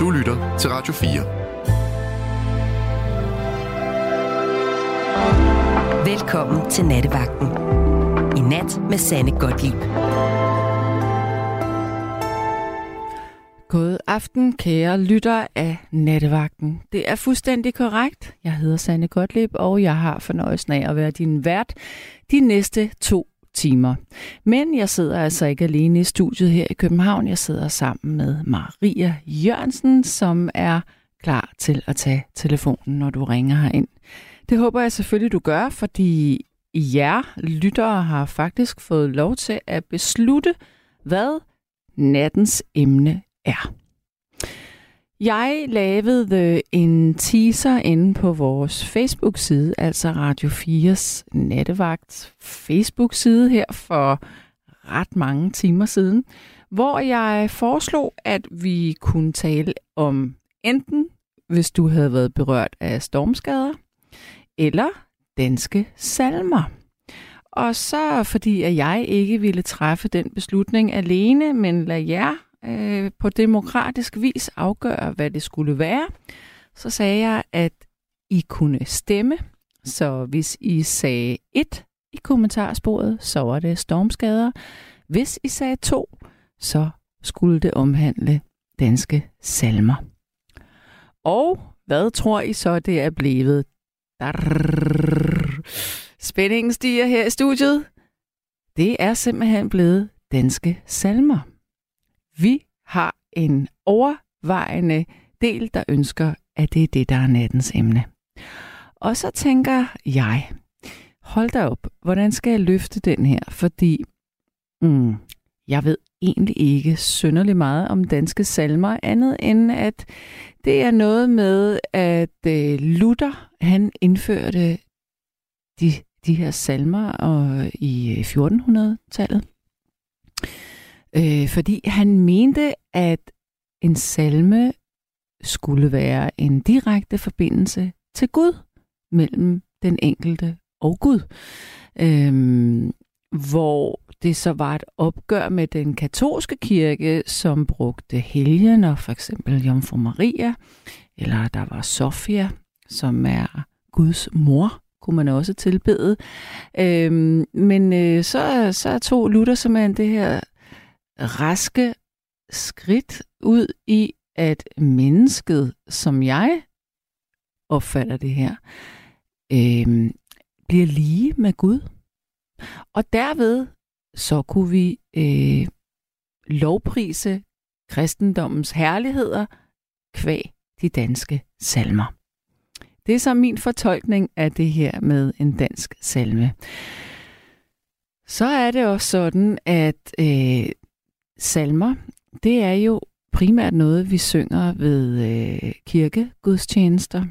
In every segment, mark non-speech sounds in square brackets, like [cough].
Du lytter til Radio 4. Velkommen til Nattevagten. I nat med Sanne Godtlip. God aften, kære lytter af Nattevagten. Det er fuldstændig korrekt. Jeg hedder Sanne Gottlieb, og jeg har fornøjelsen af at være din vært de næste to timer. Men jeg sidder altså ikke alene i studiet her i København. Jeg sidder sammen med Maria Jørgensen, som er klar til at tage telefonen, når du ringer herind. Det håber jeg selvfølgelig, du gør, fordi jer lyttere har faktisk fået lov til at beslutte, hvad nattens emne er. Jeg lavede øh, en teaser inde på vores Facebook-side, altså Radio 4's nattevagt Facebook-side her for ret mange timer siden, hvor jeg foreslog, at vi kunne tale om enten, hvis du havde været berørt af stormskader, eller danske salmer. Og så fordi at jeg ikke ville træffe den beslutning alene, men lad jer øh, på demokratisk vis afgøre, hvad det skulle være, så sagde jeg, at I kunne stemme. Så hvis I sagde 1 i kommentarsporet, så var det stormskader. Hvis I sagde 2, så skulle det omhandle danske salmer. Og hvad tror I så, det er blevet? Darrr. Spændingen stiger her i studiet. Det er simpelthen blevet danske salmer. Vi har en overvejende del, der ønsker, at det er det, der er nattens emne. Og så tænker jeg, hold da op, hvordan skal jeg løfte den her? Fordi mm, jeg ved egentlig ikke synderligt meget om danske salmer, andet end at det er noget med, at øh, Luther, han indførte de, de her salmer og, i øh, 1400-tallet. Øh, fordi han mente, at en salme skulle være en direkte forbindelse til Gud mellem den enkelte og Gud. Øhm, hvor det så var et opgør med den katolske kirke, som brugte helgener, for eksempel Jomfru Maria, eller der var Sofia, som er Guds mor, kunne man også tilbede. Øhm, men øh, så, så tog Luther simpelthen det her raske skridt ud i, at mennesket, som jeg opfatter det her, øh, bliver lige med Gud. Og derved så kunne vi øh, lovprise kristendommens herligheder kvæg de danske salmer. Det er så min fortolkning af det her med en dansk salme. Så er det også sådan, at øh, salmer, det er jo primært noget, vi synger ved øh, kirkegudstjenester,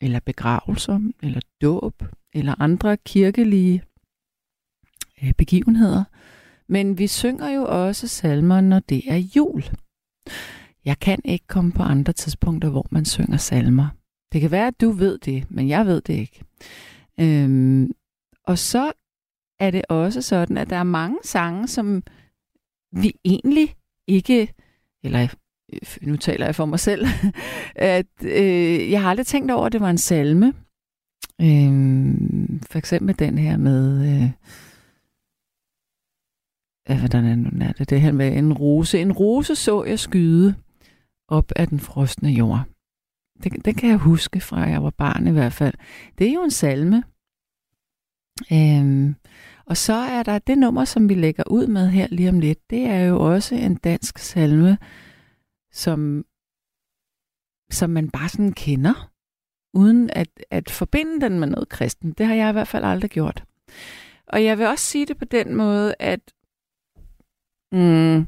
eller begravelser, eller dåb, eller andre kirkelige øh, begivenheder. Men vi synger jo også salmer, når det er jul. Jeg kan ikke komme på andre tidspunkter, hvor man synger salmer. Det kan være, at du ved det, men jeg ved det ikke. Øhm, og så er det også sådan, at der er mange sange, som vi egentlig ikke, eller øh, nu taler jeg for mig selv, [laughs] at øh, jeg har aldrig tænkt over, at det var en salme. Øh, for eksempel den her med, øh, hvordan er, er det, det her med en rose. En rose så jeg skyde op af den frosne jord. Det, det kan jeg huske fra, jeg var barn i hvert fald. Det er jo en salme. Øh, og så er der det nummer, som vi lægger ud med her lige om lidt. Det er jo også en dansk salme, som, som man bare sådan kender, uden at, at forbinde den med noget kristen. Det har jeg i hvert fald aldrig gjort. Og jeg vil også sige det på den måde, at mm,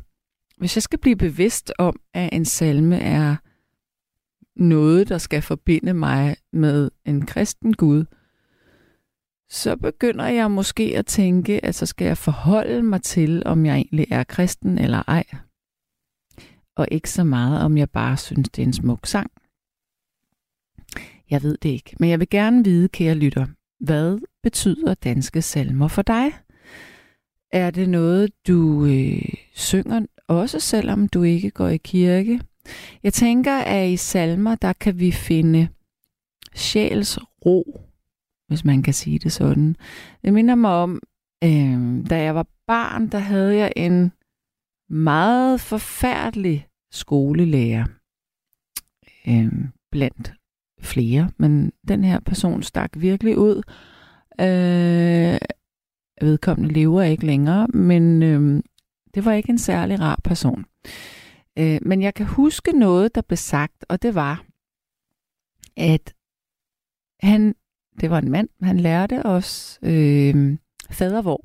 hvis jeg skal blive bevidst om, at en salme er noget, der skal forbinde mig med en kristen Gud, så begynder jeg måske at tænke, at så skal jeg forholde mig til, om jeg egentlig er kristen eller ej. Og ikke så meget, om jeg bare synes, det er en smuk sang. Jeg ved det ikke, men jeg vil gerne vide, kære lytter, hvad betyder danske salmer for dig? Er det noget, du øh, synger også selvom du ikke går i kirke. Jeg tænker, at i salmer, der kan vi finde sjæls ro, hvis man kan sige det sådan. Det minder mig om, øh, da jeg var barn, der havde jeg en meget forfærdelig skolelærer øh, blandt flere, men den her person stak virkelig ud. Øh, vedkommende lever ikke længere, men øh, det var ikke en særlig rar person. Øh, men jeg kan huske noget, der blev sagt, og det var, at han, det var en mand, han lærte os øh, fadervor.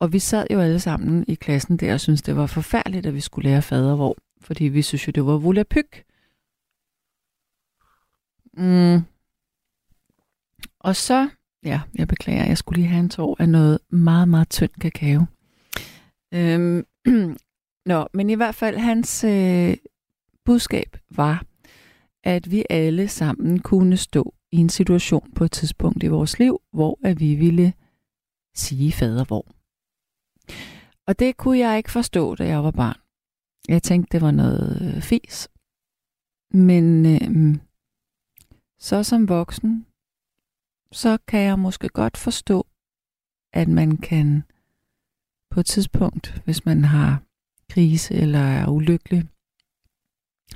Og vi sad jo alle sammen i klassen der og syntes, det var forfærdeligt, at vi skulle lære fadervor, fordi vi synes jo, det var volapyk. Mm. Og så, ja, jeg beklager, jeg skulle lige have en tår af noget meget, meget tynd kakao. Øhm, [clears throat] Nå, men i hvert fald hans øh, budskab var, at vi alle sammen kunne stå i en situation på et tidspunkt i vores liv, hvor at vi ville sige fader hvor. Og det kunne jeg ikke forstå, da jeg var barn. Jeg tænkte, det var noget øh, fis. Men øhm, så som voksen, så kan jeg måske godt forstå, at man kan på et tidspunkt, hvis man har krise eller er ulykkelig,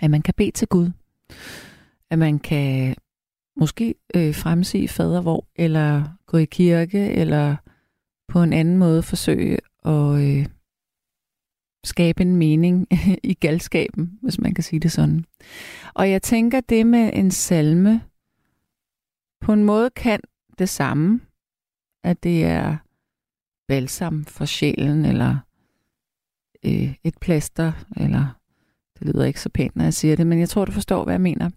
at man kan bede til Gud. At man kan måske øh, fremsige fadervor, eller gå i kirke, eller på en anden måde forsøge at øh, skabe en mening [laughs] i galskaben, hvis man kan sige det sådan. Og jeg tænker, det med en salme på en måde kan det samme, at det er balsam for sjælen, eller øh, et plaster, eller det lyder ikke så pænt, når jeg siger det, men jeg tror, du forstår, hvad jeg mener.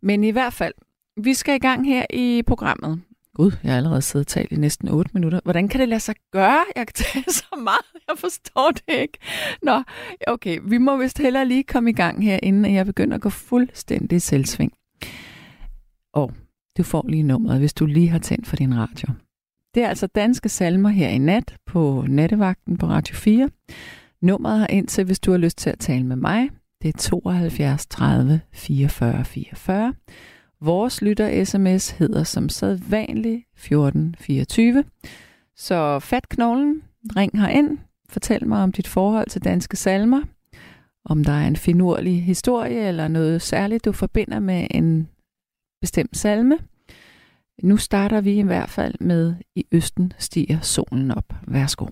Men i hvert fald, vi skal i gang her i programmet. Gud, jeg har allerede siddet og talt i næsten 8 minutter. Hvordan kan det lade sig gøre? Jeg kan tale [laughs] så meget. Jeg forstår det ikke. Nå, okay. Vi må vist hellere lige komme i gang her, inden jeg begynder at gå fuldstændig selvsving. Og du får lige nummeret, hvis du lige har tændt for din radio. Det er altså danske salmer her i nat på nattevagten på Radio 4. Nummeret har til, hvis du har lyst til at tale med mig. Det er 72 30 44 44. Vores lytter-sms hedder som sædvanligt 1424. Så fat knoglen, ring ind, fortæl mig om dit forhold til danske salmer, om der er en finurlig historie eller noget særligt, du forbinder med en bestemt salme. Nu starter vi i hvert fald med I Østen stiger solen op. Værsgo.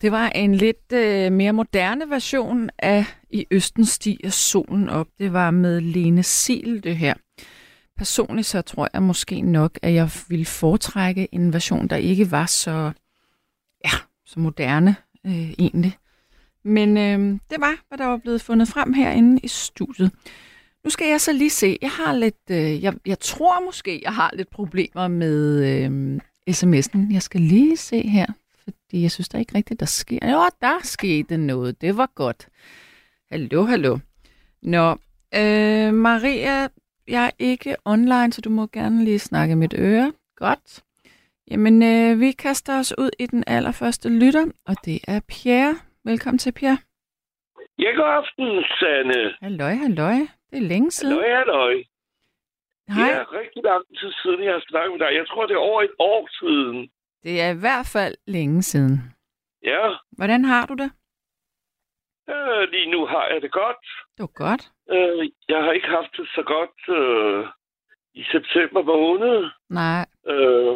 Det var en lidt øh, mere moderne version af I Østen stiger solen op. Det var med Lene Sil, det her. Personligt så tror jeg måske nok, at jeg ville foretrække en version, der ikke var så, ja, så moderne øh, egentlig. Men øh, det var, hvad der var blevet fundet frem herinde i studiet. Nu skal jeg så lige se. Jeg har lidt, øh, jeg, jeg tror måske, jeg har lidt problemer med øh, sms'en. Jeg skal lige se her fordi jeg synes der ikke rigtigt, der sker. Jo, der skete noget. Det var godt. Hallo, hallo. Nå, øh, Maria, jeg er ikke online, så du må gerne lige snakke mit øre. Godt. Jamen, øh, vi kaster os ud i den allerførste lytter, og det er Pierre. Velkommen til, Pierre. Ja, god aften, Sanne. Halløj, halløj. Det er længe siden. Halløj, halløj. Hej. Det er rigtig lang tid siden, jeg har snakket med dig. Jeg tror, det er over et år siden. Det er i hvert fald længe siden. Ja, Hvordan har du det? øh, lige nu har jeg det godt. Det var godt. Øh, jeg har ikke haft det så godt øh, i september måned. Nej, Øh,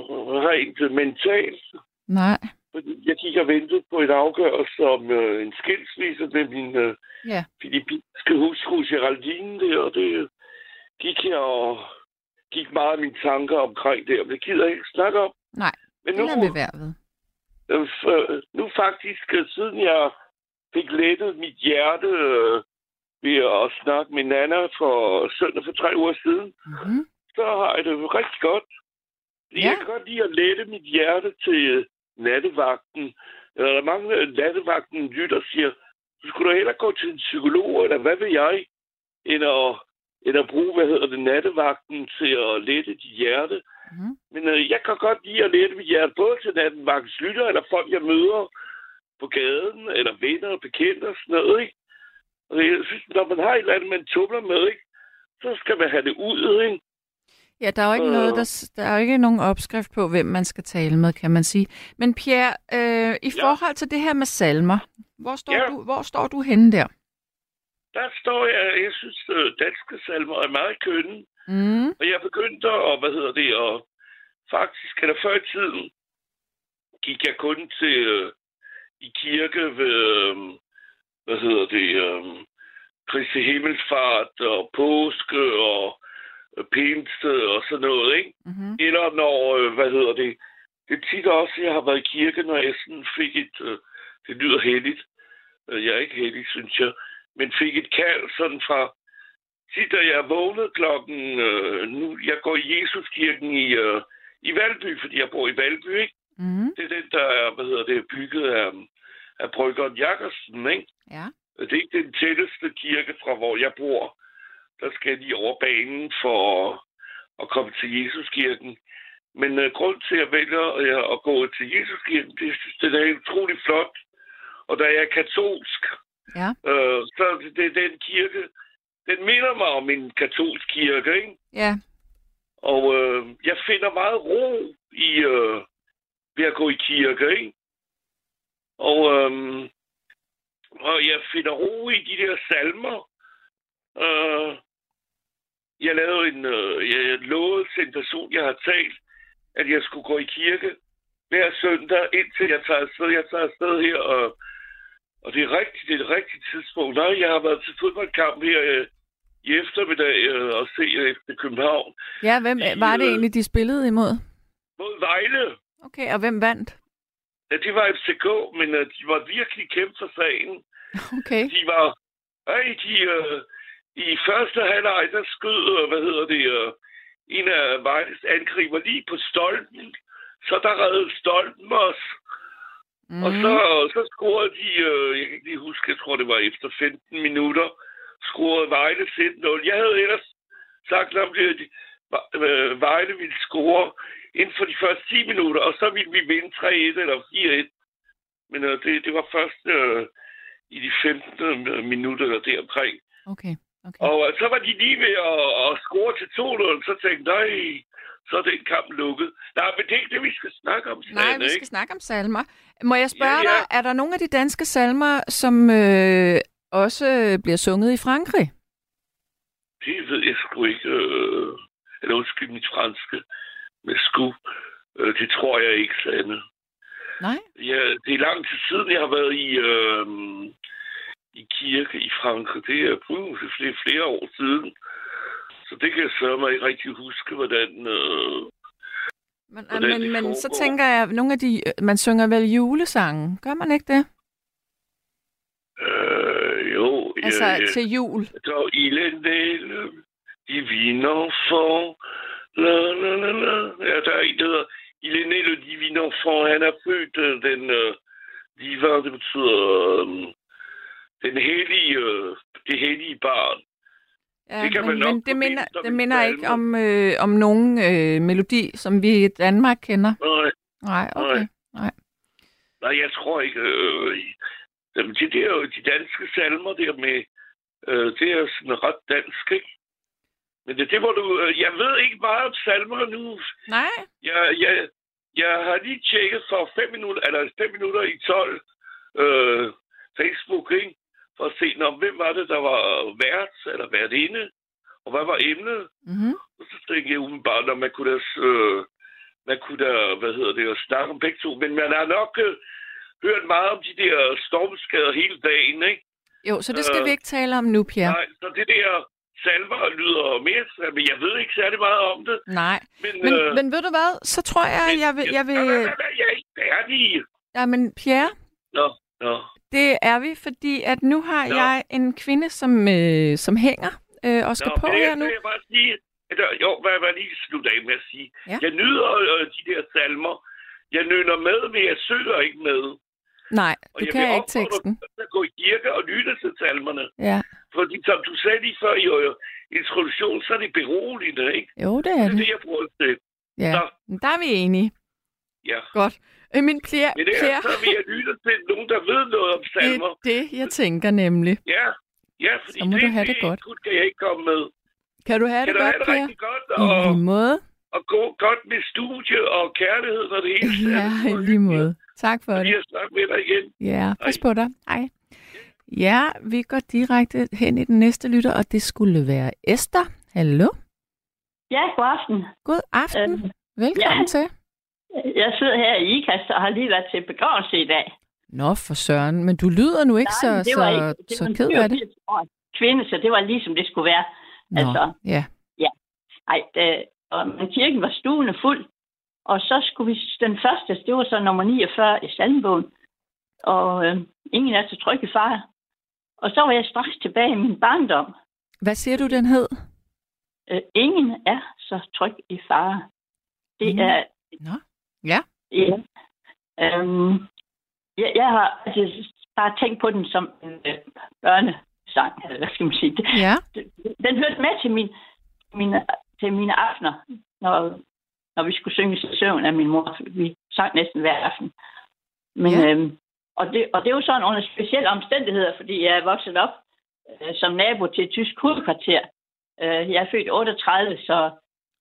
rent mentalt. nej. Jeg gik og ventede på en afgørelse om øh, en skilsmisse med min øh, Ja. filippinske hustru Geraldine der, og det gik jeg og gik meget af mine tanker omkring det, men det gider jeg ikke snakke om. Nej, Men nu, være ved. øh, f- nu faktisk, øh, siden jeg fik lettet mit hjerte øh, ved at snakke med Nana for søndag for tre uger siden, Mm-hmm. så har jeg det rigtig godt. Ja. Jeg kan godt lide at lette mit hjerte til øh, nattevagten. Der er mange af nattevagten lytter og siger, så skulle du hellere gå til en psykolog, eller hvad ved jeg, end at, end at bruge, hvad hedder det, nattevagten til at lette dit hjerte. Mm-hmm. Men øh, jeg kan godt lide at lette mit hjerte, både til nattevagtens lytter, eller folk, jeg møder på gaden, eller venner og bekendte og sådan noget, ikke? Og jeg synes, når man har et eller andet, man tumler med, ikke? Så skal man have det ud, ikke? Ja, der er jo ikke, Øh. noget, der, der er jo ikke nogen opskrift på, hvem man skal tale med, kan man sige. Men Pierre, øh, i Ja. forhold til det her med salmer, hvor står, Ja. du, hvor står du henne der? Der står jeg, jeg synes, øh, danske salmer er meget kønne. Mm. Og jeg begyndte at, hvad hedder det, og faktisk, eller før i tiden, gik jeg kun til øh, i kirke ved, øh, hvad hedder det, øh, Kristi Himmelsfart og påske og øh, pinse og sådan noget, ikke? Mm-hmm. Eller når, øh, hvad hedder det, det er tit også, at jeg har været i kirke, når jeg sådan fik et, øh, det lyder heldigt, Øh, jeg er ikke heldig, synes jeg, men fik et kald sådan fra, tit da jeg vågnede klokken, øh, nu, jeg går i Jesuskirken i, øh, i Valby, fordi jeg bor i Valby, ikke? Mm-hmm. Det er den, der er, hvad hedder det, bygget af, af Bryggeren Jakobsen, ikke? Ja. Det er ikke den tætteste kirke fra, hvor jeg bor. Der skal jeg lige over banen for at, komme til Jesuskirken. Men uh, grund til, at jeg vælger uh, at gå til Jesuskirken, det synes, det er utrolig flot. Og da jeg er katolsk, Ja. uh, så det er den kirke, den minder mig om en katolsk kirke, ikke? Ja. Og uh, jeg finder meget ro i uh, ved at gå i kirke, ikke? Og, øhm, og jeg finder ro i de der salmer. Øh, jeg lavede en, øh, jeg lovede til en person, jeg har talt, at jeg skulle gå i kirke hver søndag, indtil jeg tager afsted. Jeg tager afsted her, og, og det er rigtigt, det er et rigtigt tidspunkt. Nej, jeg har været til fodboldkamp her øh, i eftermiddag øh, og se efter København Ja, hvem var det Øh. egentlig, de spillede imod? mod Vejle. Okay, og hvem vandt? Ja, det var FCK, men øh, de var virkelig kæmpe for sagen. [laughs] Okay. De var... Ej, de... Øh, I første halvleg, der skød, øh, hvad hedder det, øh, en af Vejles angriber lige på stolpen. Så der reddede stolpen os. Mm. Og så, så scorede de, øh, jeg kan ikke lige huske, jeg tror det var efter 15 minutter, scorede Vejle 5-0. Jeg havde ellers sagt at øh, Vejle ville score inden for de første 10 minutter, og så ville vi vinde 3-1 eller 4-1. Men øh, det, det var først øh, i de 15 minutter eller deromkring. Okay. okay. Og øh, så var de lige ved at, at score til 2-0, så tænkte jeg, nej, så er den kamp lukket. Nej, men det er ikke det, vi skal snakke om. Nej, Sanne, vi skal ikke? snakke om salmer. Må jeg spørge Ja, ja. dig, er der nogle af de danske salmer, som øh, også bliver sunget i Frankrig? Det ved jeg sgu ikke. Øh, eller undskyld mit franske. Men sgu. Øh, det tror jeg ikke, Sanne. Nej? Ja, det er lang tid siden, jeg har været i, øh, i kirke i Frankrig. Det er uh, det er flere, flere år siden. Så det kan jeg sørge mig ikke rigtig huske, hvordan... Øh, Men, Hvordan men, men så tænker jeg, nogle af de, man synger vel julesange, gør man ikke det? Øh, jo, Altså ja. til jul. Så il est né le divin enfant. La, la, la, la. Ja, der er en, der hedder Il est né le divin enfant. Han er født øh, den øh, divin, det betyder øh, den hellige, øh, det hellige barn. Ja, Det kan men, man nok men det minder, det minder ikke om, øh, om nogen øh, melodi, som vi i Danmark kender. Nej, Nej, okay. Nej. nej jeg tror ikke. Øh, jamen, det der, de danske salmer der med, øh, det er sådan ret dansk, ikke? Men det, det var du... Øh, jeg ved ikke meget om salmer nu. Nej? Jeg, jeg, jeg har lige tjekket for 5 minutter, eller 5 minutter i 12 øh, Facebook, ikke? For at se, når, hvem var det, der var vært eller værtinde, og hvad var emnet? Mm-hmm. Og så tænkte jeg umiddelbart, at man kunne da, øh, man kunne da hvad hedder det, at snakke om begge to. Men man har nok øh, hørt meget om de der stormskader hele dagen, ikke? Jo, så det skal Øh, vi ikke tale om nu, Pierre. Nej, så det der salver lyder mere, men jeg ved ikke særlig meget om det. Nej. Men, Men, øh, men ved du hvad, så tror jeg, jeg vil... Jeg vil hvad, jeg er ikke færdig. ja, men Pierre, Nå, nå. det er vi, fordi at nu har Nå. jeg en kvinde, som, øh, som hænger øh, og skal Nå, på men her nu. vil jeg bare sige, at jo, hvad var lige slutte af med at sige. Ja. Jeg nyder øh, de der salmer. Jeg nøner med, men jeg søger ikke med. Nej, Og du jeg kan vil ikke teksten. at gå i kirke og lytte til salmerne. Ja. Fordi som du sagde lige før i øh, introduktionen, så er det beroligende, ikke? Jo, det Det er er det, det. jeg bruger det til. Ja. Men der er vi enige. Ja. Godt. Øh, min Pierre, Men det er, Pierre så vil jeg lytte til nogen, der ved noget om det salmer. er det, jeg tænker nemlig. Ja, ja fordi Så må det, du have det godt. det kan jeg ikke komme med. Kan du have Kan det godt, have det rigtig godt, I og, lige måde. og gå godt med studie og kærlighed, når det hele [laughs] Ja, i lige måde. Tak for det. jeg snakker med dig igen. Ja, pas på dig. Hej. Ja, vi går direkte hen i den næste lytter, og det skulle være Esther. Hallo. Ja, god aften. God aften. Øh, Velkommen ja. til. Jeg sidder her i IKAST og har lige været til begravelse i dag. Nå, for søren. Men du lyder nu ikke Nej, så, det var så, ikke- det så var en ked af det. 84-årig Kvinde, så det var ligesom det skulle være. Nå, altså- ja. Ej, det, og, men kirken var stuende fuld. Og så skulle vi, den første, det var så nummer 49 i salmbogen. Og øh, ingen er så tryg i far. Og så var jeg straks tilbage i min barndom. Hvad siger du, den hed? Øh, ingen er så tryg i far. Det Ingen? er... Nå, ja. Ja. Øhm, jeg, jeg har altså, bare tænkt på den som en øh, børnesang, eller hvad skal man sige. Ja, den hørte med til, min, mine, til mine aftener, når, når vi skulle synge til søvn af min mor. Vi sang næsten hver aften. Men, Ja. øhm, og, det, og det er jo sådan under specielle omstændigheder, fordi jeg er vokset op øh, som nabo til et tysk hovedkvarter. Øh, jeg er født i 38, så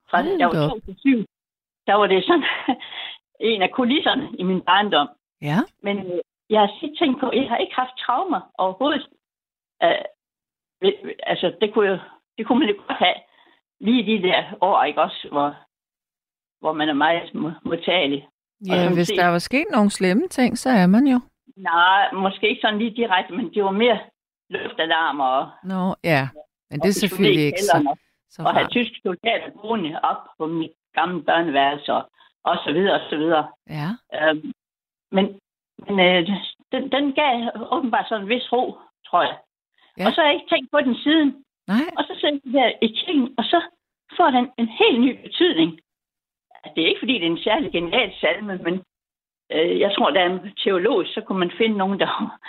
fra Hold jeg var op. 2 til 7, der var det sådan [laughs] en af kulisserne i min barndom. ja. Men øh, jeg har tit tænkt på, at jeg har ikke haft traumer overhovedet. Øh, altså, det kunne, jo, det kunne man jo godt have lige de der år, ikke også, hvor, hvor man er meget mo- modtagelig. Ja, hvis set- der var sket nogle slemme ting, så er man jo. Nej, måske ikke sådan lige direkte, men det var mere luftalarmer og, Nå, ja. Men det er selvfølgelig ikke så, så Og have tyske soldater boende op på mit gamle børneværelse og, og så videre og så videre. Ja, Øhm, men men øh, den, den gav åbenbart sådan en vis ro, tror jeg. Ja. Ja. Og så har jeg ikke tænkt på den siden. nej, Og så sidder jeg der i kirken, og så får den en helt ny betydning. Det er ikke, fordi det er en særlig genial salme, men øh, jeg tror, der er en teolog, så kunne man finde nogen, der,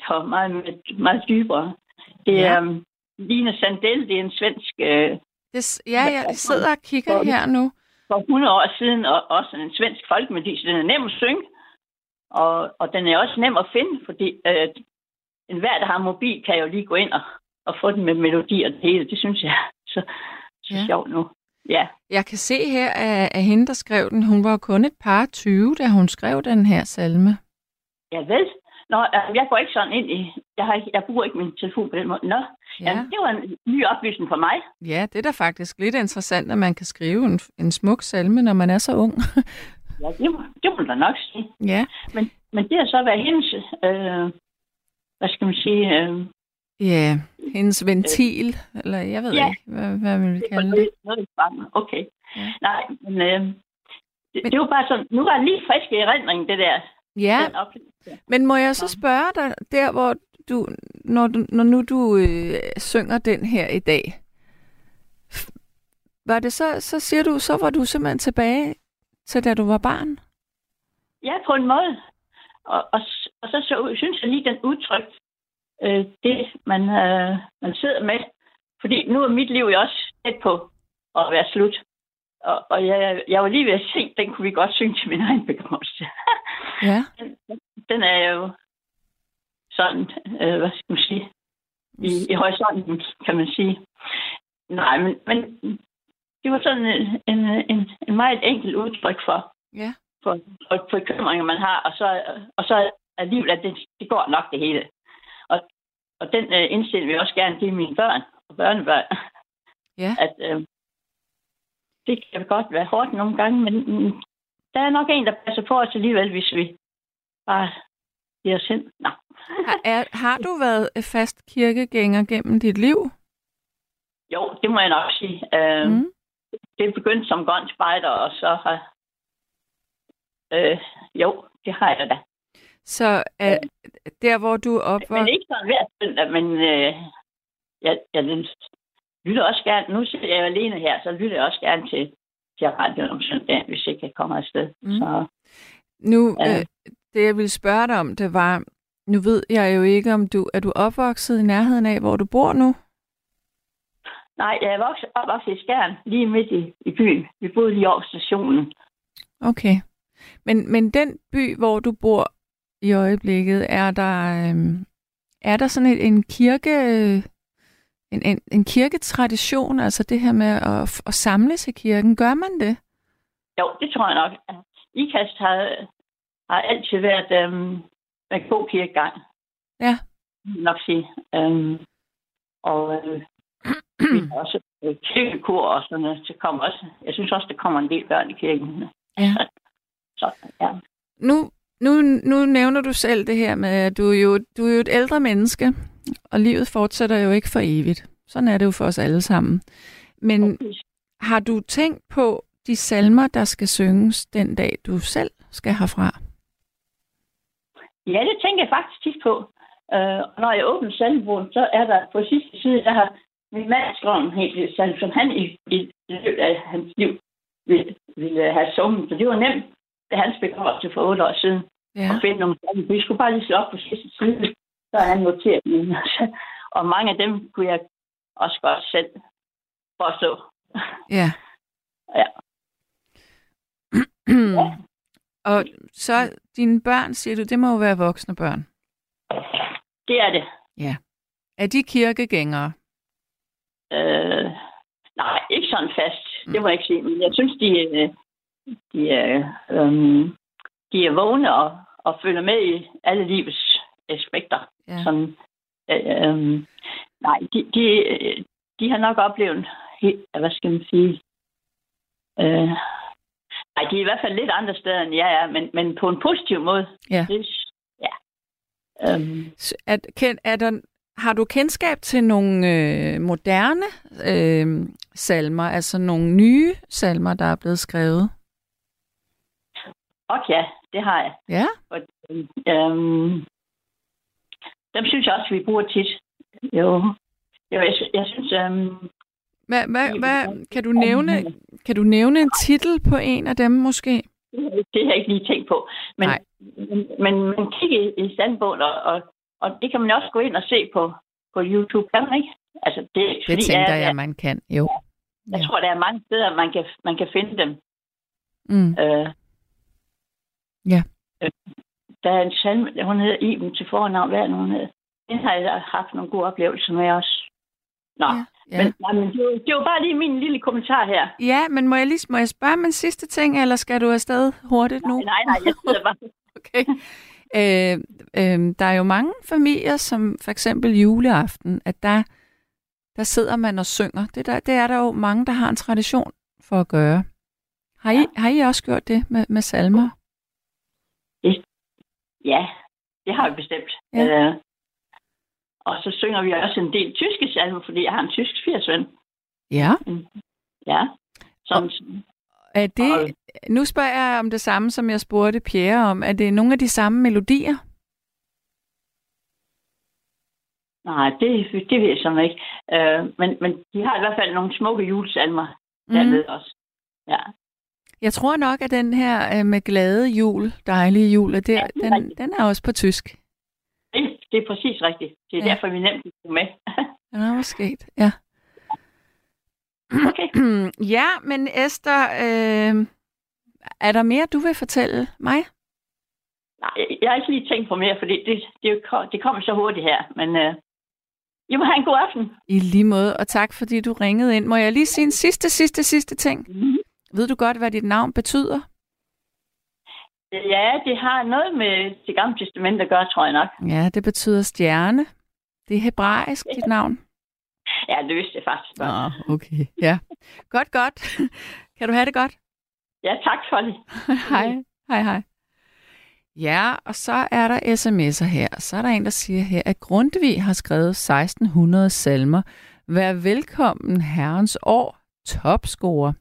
der var meget, meget dybere. Det Ja. er um, Line Sandel, det er en svensk øh, det, ja, jeg sidder og kigger her nu. for 100 år siden, og også en svensk folkemelodi, så den er nem at synge. Og, og den er også nem at finde, fordi øh, enhver, der har mobil, kan jo lige gå ind og, og få den med melodi og det hele. Det synes jeg så, så ja. sjovt nu. Ja, Jeg kan se her, at, at hende, der skrev den, hun var kun et par 20, da hun skrev den her salme. ja vel. Nå, øh, jeg går ikke sådan ind i... Jeg, har ikke, jeg bruger ikke min telefon på den måde. Nå, Ja. ja. jamen, det var en ny oplysning for mig. Ja, det er da faktisk lidt interessant, at man kan skrive en, en smuk salme, når man er så ung. Ja, det, må, det må da nok sige. ja, Men, men det har så været hendes... Øh, hvad skal man sige? Øh, ja, hendes ventil, eller jeg ved Ja. ikke, hvad, hvad man vil kalde det. noget, noget. Okay. Ja. Nej, men øh, det, Men- det var bare sådan, nu var lige frisk i erindringen, det der. Ja, men må jeg så spørge dig, der hvor du, når, du, når nu du øh, synger den her i dag, var det så, så siger du, så var du simpelthen tilbage til da du var barn? Ja, på en måde. Og, og, og så, så synes jeg lige, den udtryk, øh, det man, øh, man sidder med. Fordi nu er mit liv jo også tæt på at være slut. Og, og jeg, jeg var lige ved at se, den kunne vi godt synge til min egen begravelse. [laughs] Ja, den, den er jo sådan, øh, hvad skal man sige, i, i horisonten, kan man sige. Nej, men, men det var sådan en, en, en, en meget enkel udtryk for, ja, for, for bekymringer, man har, og så, og så alligevel, at det, det går nok det hele. Og, den øh, indstilling vil jeg også gerne give mine børn og børnebørn, ja. [laughs] at øh, det kan godt være hårdt nogle gange, men mm, der er nok en, der passer på os alligevel, hvis vi bare giver os hen. Nå. Har, er, har du været fast kirkegænger gennem dit liv? Jo, det må jeg nok sige. Øh, mm. Mm. Det begyndte som grøn spejder, og så har... Øh, jo, det har jeg da. Så er, der, hvor du er Men opvokset... ikke sådan hver søndag, men øh, jeg, jeg lytter også gerne... Nu sidder jeg alene her, så lytter jeg også gerne til, til radioen om søndagen, hvis ikke jeg kommer afsted. Mm. Så Nu, Ja. øh, det jeg ville spørge dig om, det var... Nu ved jeg jo ikke, om du... Er du opvokset i nærheden af, hvor du bor nu? nej, jeg er vokset op også i Skjern, lige midt i, i byen. Vi boede lige over stationen. Okay. Men, men den by, hvor du bor i øjeblikket, er der, øhm, er der sådan et, en kirke... øh, En, en, en kirketradition, altså det her med at, at samles i kirken, gør man det? Jo, det tror jeg nok. IKAST har, har altid været øhm, en god kirkegang. Ja. nok sige. Øhm, og øh, [clears throat] også øh, kirkekor og sådan noget. Det kommer også, jeg synes også, der kommer en del børn i kirken. Ja. [laughs] Så, ja. Nu, nu, nu nævner du selv det her med, at du er, jo, du er jo et ældre menneske, og livet fortsætter jo ikke for evigt. Sådan er det jo for os alle sammen. Men har du tænkt på de salmer, der skal synges den dag, du selv skal herfra? ja, det tænker jeg faktisk tit på. Øh, når jeg åbner salmebogen, så er der på sidste side, der har min mand skrevet en helt lille salme, som han i, i løbet af hans liv ville, ville have sunget. Så det var nemt, da hans begravelse for otte år siden. Ja. og finde nogle salmer. Vi skulle bare lige slå op på sidste side, så han noteret dem. [laughs] og mange af dem kunne jeg også godt selv forstå. [laughs] Ja. Ja. og så dine børn, siger du, det må jo være voksne børn. Det er det. Er de kirkegængere? Øh, nej, ikke sådan fast. Det må jeg ikke sige. Men jeg synes, de, øh, de, er, øhm, de er vågne og, og følger med i alle livets aspekter. Ja. Sådan, øh, øh, nej, de, de, øh, de har nok oplevet, helt, hvad skal man sige, øh, nej, de er i hvert fald lidt andre steder, end jeg er, men, men på en positiv måde. Ja. Det, ja. At, Ken, er der, har du kendskab til nogle øh, moderne øh, salmer, altså nogle nye salmer, der er blevet skrevet? Og ja, det har jeg. Ja. Og, øhm, dem synes jeg også, vi bruger tit. Jo, jo jeg, jeg synes... Øhm, Hvad, hvad, hvad, kan, du nævne, kan du nævne en titel på en af dem måske? det har jeg ikke lige tænkt på. Men, Nej. men, men man kigger i, i og, og, og det kan man også gå ind og se på, på YouTube, kan man ikke? Altså, det, Det fordi tænker jeg, jeg, man kan. Jo. jeg Ja. tror, der er mange steder, man kan, man kan finde dem. Mm. Øh, Ja. Øh, der er en salme, hun hedder Iben til fornavn, hvad hun hedder? Den har jeg haft nogle gode oplevelser med også. Nå, Ja, ja. Men, nej, men det, var, det var bare lige min lille kommentar her. Ja, men må jeg lige må jeg spørge om en sidste ting, eller skal du afsted hurtigt nu? Nej, nej, nej, jeg sidder bare... [laughs] Okay. Øh, øh, der er jo mange familier, som for eksempel juleaften, at der, der sidder man og synger. Det, der, det er der jo mange, der har en tradition for at gøre. Har I, ja. har I også gjort det med, med salmer? Ja, det har vi bestemt. Ja. Øh, og så synger vi også en del tyske salmer, fordi jeg har en tysk firsven. Ja. Ja. Sådan, Er det, nu spørger jeg om det samme, som jeg spurgte Pierre om. Er det nogle af de samme melodier? nej, det, det ved jeg sådan ikke. Øh, men, men de har i hvert fald nogle smukke julesalmer dernede også. Ja. Jeg tror nok, at den her øh, med glade jul, dejlige jul, at det, Ja, det er den, den er også på tysk. Det, det er præcis rigtigt. Det er Ja. ja. derfor, vi nemt kan med. Er også sket, ja. okay. [clears throat] ja, men Esther, øh, er der mere, du vil fortælle mig? Nej, jeg har ikke lige tænkt på mere, fordi det, det, det kommer så hurtigt her. Men øh, I må have en god aften. I lige måde, og tak fordi du ringede ind. Må jeg lige sige en sidste, sidste, sidste ting? Mm-hmm. Ved du godt, hvad dit navn betyder? Ja, det har noget med det gamle testament at gøre, tror jeg nok. Ja, det betyder stjerne. Det er hebraisk, dit navn. Ja, det vidste jeg faktisk godt. Nå, okay. Ja. Godt, godt. Kan du have det godt? Ja, tak for det. [laughs] hej. Hej, hej. Ja, og så er der sms'er her. Så er der en, der siger her, at Grundtvig har skrevet 1600 salmer. Vær velkommen herrens år. Topscorer.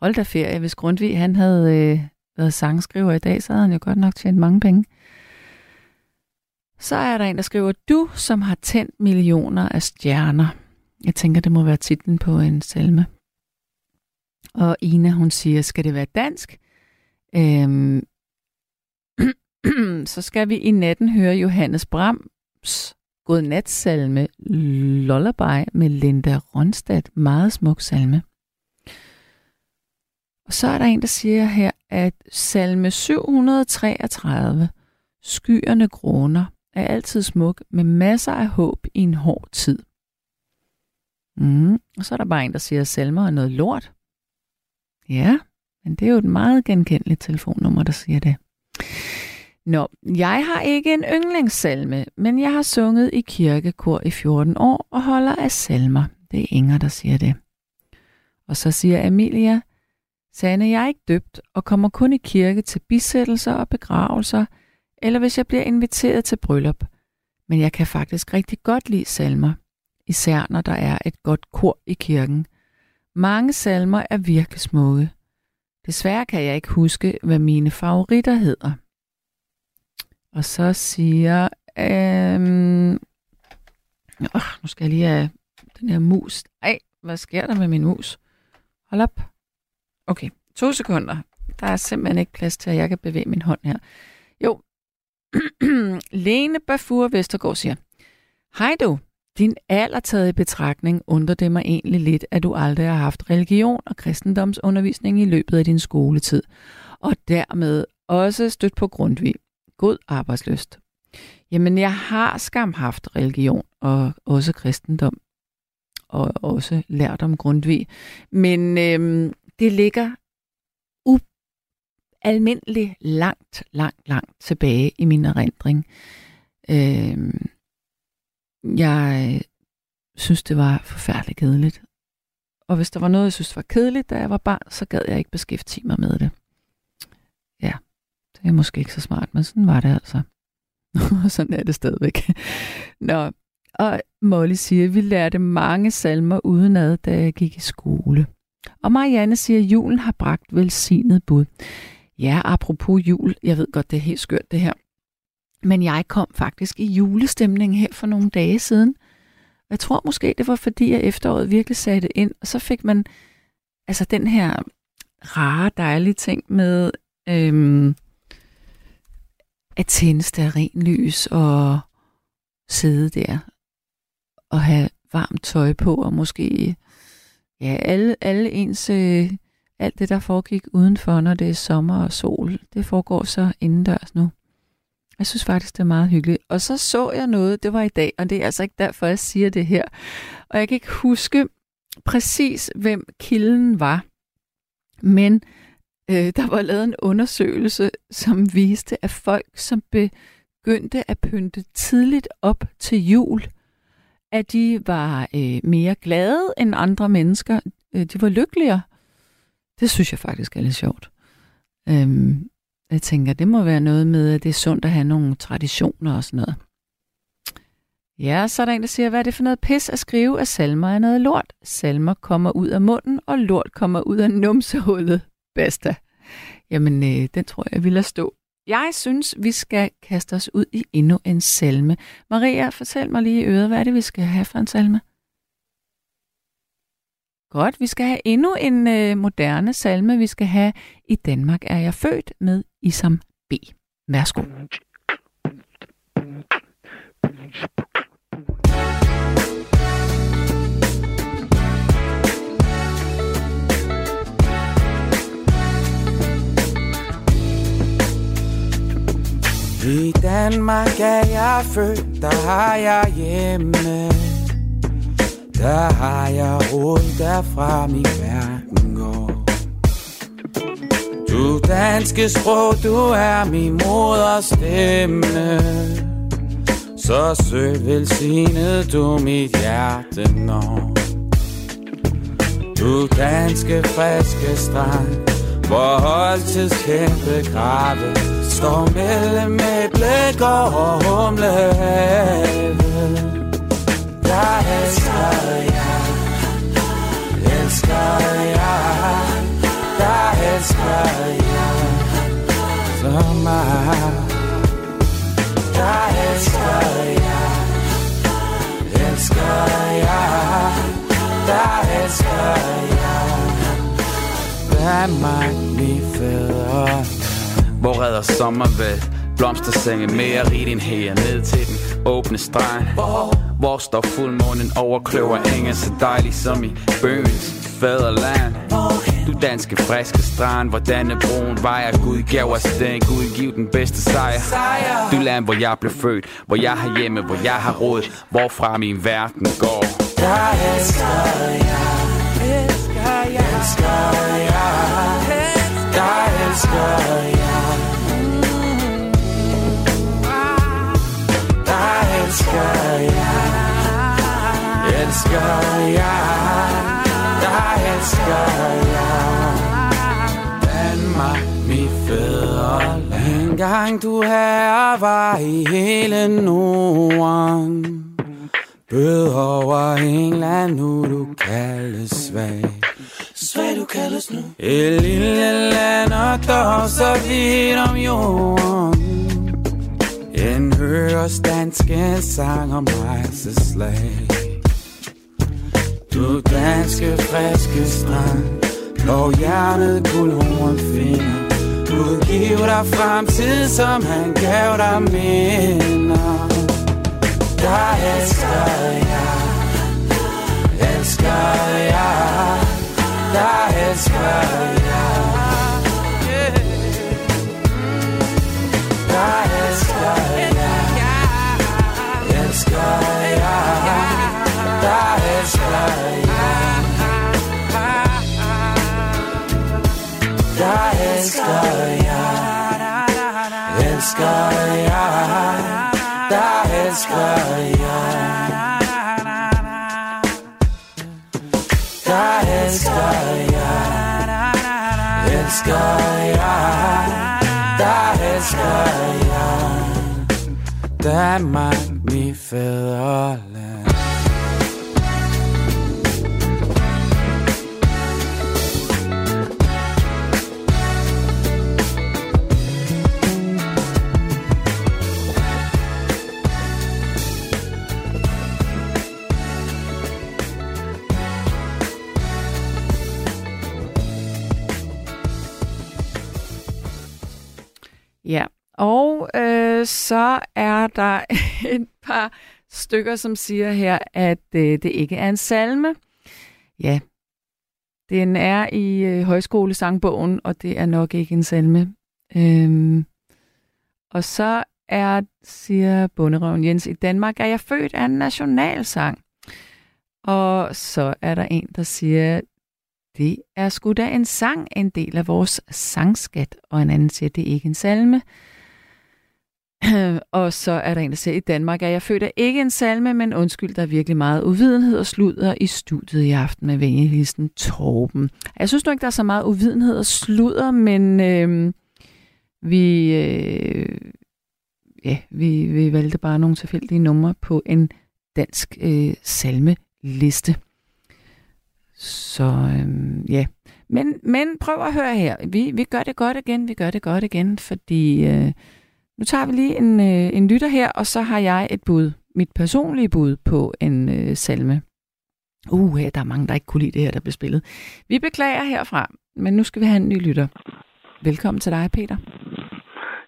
Hold da ferie. Hvis Grundtvig han havde øh, været sangskriver i dag, så havde han jo godt nok tjent mange penge. Så er der en, der skriver, du som har tændt millioner af stjerner. Jeg tænker, det må være titlen på en salme. Og Ina, hun siger, skal det være dansk? Øhm, [clears throat] så skal vi i natten høre Johannes Brahms Godnatsalme Lullaby med Linda Ronstadt. Meget smuk salme. Og så er der en, der siger her, at salme 733, Skyerne gråner, er altid smuk med masser af håb i en hård tid. Mm. Og så er der bare en, der siger, at salmer er noget lort. Ja, men det er jo et meget genkendeligt telefonnummer, der siger det. Nå, jeg har ikke en yndlingssalme, men jeg har sunget i kirkekor i 14 år og holder af salmer. Det er Inger, der siger det. Og så siger Amelia, Sande, jeg er ikke døbt og kommer kun i kirke til bisættelser og begravelser, eller hvis jeg bliver inviteret til bryllup. Men jeg kan faktisk rigtig godt lide salmer, især når der er et godt kor i kirken. Mange salmer er virkelig smukke. Desværre kan jeg ikke huske, hvad mine favoritter hedder. Og så siger... Øhm, øh, nu skal jeg lige have den her mus. Ej, hvad sker der med min mus? Hold op. Okay, to sekunder. Der er simpelthen ikke plads til, at jeg kan bevæge min hånd her. Jo. [clears throat] Lene Bafur Vestergaard siger, Hej du, din alder taget i betragtning undrer det mig egentlig lidt, at du aldrig har haft religion og kristendomsundervisning i løbet af din skoletid, og dermed også stødt på Grundtvig. God arbejdsløst. Jamen, jeg har skam haft religion og også kristendom, og også lært om Grundtvig. Men øhm, det ligger ualmindeligt langt, langt, langt tilbage i min erindring. Øh, jeg synes, det var forfærdeligt kedeligt. Og hvis der var noget, jeg synes var kedeligt, da jeg var barn, så gad jeg ikke beskæftige mig med det. Ja, det er måske ikke så smart, men sådan var det altså. Og [laughs] sådan er det stadigvæk. Nå, Og Molly siger, at vi lærte mange salmer udenad, da jeg gik i skole. Og Marianne siger, at julen har bragt velsignet bud. Ja, apropos jul, jeg ved godt, det er helt skørt det her. Men jeg kom faktisk i julestemning her for nogle dage siden. Jeg tror måske, det var fordi, at efteråret virkelig satte ind, og så fik man altså den her rare, dejlige ting med øhm, at tænde lys og sidde der og have varmt tøj på, og måske ja, alle, alle ens, øh, alt det, der foregik udenfor, når det er sommer og sol, det foregår så indendørs nu. Jeg synes faktisk, det er meget hyggeligt. Og så så jeg noget, det var i dag, og det er altså ikke derfor, jeg siger det her. Og jeg kan ikke huske præcis, hvem kilden var. Men øh, der var lavet en undersøgelse, som viste, at folk, som begyndte at pynte tidligt op til jul, at de var øh, mere glade end andre mennesker. Øh, de var lykkeligere. Det synes jeg faktisk er lidt sjovt. Øhm, jeg tænker, det må være noget med, at det er sundt at have nogle traditioner og sådan noget. Ja, så er der en, der siger, hvad er det for noget pis at skrive, at salmer er noget lort? Salmer kommer ud af munden, og lort kommer ud af numsehullet. Basta. Jamen, øh, den tror jeg, vi lader stå. Jeg synes, vi skal kaste os ud i endnu en salme. Maria, fortæl mig lige i øret, hvad er det, vi skal have for en salme? Godt, vi skal have endnu en øh, moderne salme. Vi skal have I Danmark er jeg født med Isam B. Værsgo. I Danmark er jeg født, der har jeg hjemme. Der har jeg råd, derfra min verden går. Du danske sprog, du er min moders stemme. Så søg velsignet du mit hjerte når. Du danske friske strand hvor holdtids kæmpe grave Står mellem et blik og humle Jeg elsker jer. Elsker jer. Jeg elsker jer. Så meget Jeg elsker jer. Elsker jer. Jeg elsker jer. Mig min fædre hvor redder sommervæld Blomstersenge mere i din her? Ned til den åbne strand. Hvor står fuldmånen over kløver enge Så dejlig som i bøgens fædreland? Du danske friske strand Hvor denne broen vejer? Gud gav os den Gud giv den bedste sejr. Du land hvor jeg blev født Hvor jeg har hjemme Hvor jeg har råd Hvorfra min verden går. Jeg elsker jeg elsker jeg Der elsker Jeg Elsker jeg. Jeg elsker jeg Danmark, mit fædreland En gang du her var i hele Norden. Bød over England, nu du kaldes svag. Svag du kaldes nu. Et lille land og dog så vidt om jorden. En høres danske sang om rejseslag du danske friske strand Blå hjernet guldhorn finder. Gud giv dig fremtid, som han gav dig minder. Der elsker jeg Elsker jeg Der elsker jer. Jeg elsker jer. Elsker jer. Jeg Jeg elsker jer Elsker jer. Jeg elsker jer. Jeg elsker jer. Elsker jer. Jeg elsker jer. Danmark, mit fædreland Ja, og øh, så er der [laughs] et par stykker, som siger her, at øh, det ikke er en salme. Ja, den er i øh, højskolesangbogen, og det er nok ikke en salme. Øhm, og så er, siger bunderøven Jens, i Danmark er jeg født af en nationalsang. Og så er der en, der siger, det er sgu da en sang, en del af vores sangskat. Og en anden siger, det er ikke en salme. [clears throat] og så er der en, der siger, i Danmark er jeg født af ikke en salme, men undskyld, der er virkelig meget uvidenhed og sludder i studiet i aften med venligheden Torben. Jeg synes nu ikke, der er så meget uvidenhed og sludder, men øh, vi, øh, ja, vi, vi valgte bare nogle tilfældige numre på en dansk øh, salmeliste. Så øhm, ja, men, men prøv at høre her. Vi, vi gør det godt igen, vi gør det godt igen, fordi øh, nu tager vi lige en, øh, en lytter her, og så har jeg et bud, mit personlige bud på en øh, salme. Uh, der er mange, der ikke kunne lide det her, der blev spillet. Vi beklager herfra, men nu skal vi have en ny lytter. Velkommen til dig, Peter.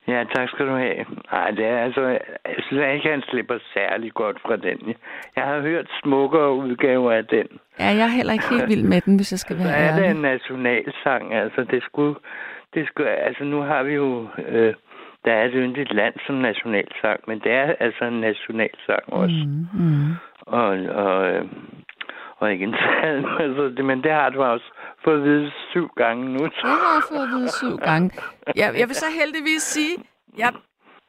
Ja, tak skal du have. Ej, det er altså, jeg synes ikke, han slipper særlig godt fra den. Jeg har hørt smukkere udgaver af den. Ja, jeg er heller ikke helt vild med den, hvis jeg skal være ærlig. ærlig. er det en nationalsang, altså det skulle, det skulle, altså nu har vi jo, øh, der er et yndigt land som nationalsang, men det er altså en nationalsang også. Mm, mm. Og, og, øh, og ikke en [laughs] salm, altså det, men det har du også fået at vide syv gange nu. [laughs] Det har fået at vide syv gange. Jeg, jeg vil så heldigvis sige, jeg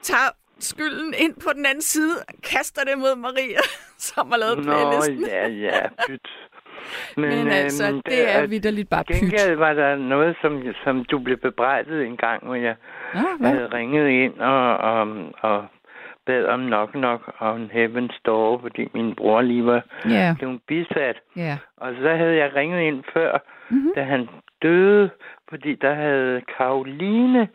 tager skylden ind på den anden side og kaster det mod Maria, [laughs] som har lavet Nå, playlisten. ja, ja, pyt. [laughs] Men, Men altså, øhm, det er og vidderligt bare pyt. Gengæld var der noget, som, som du blev bebrejdet en gang, hvor jeg hvad? havde ringet ind og, og, og bad om nok nok on Heaven's Door, fordi min bror lige var Ja, blevet bisat. ja. Og så havde jeg ringet ind før. Mm-hmm. da han døde, fordi der havde Karoline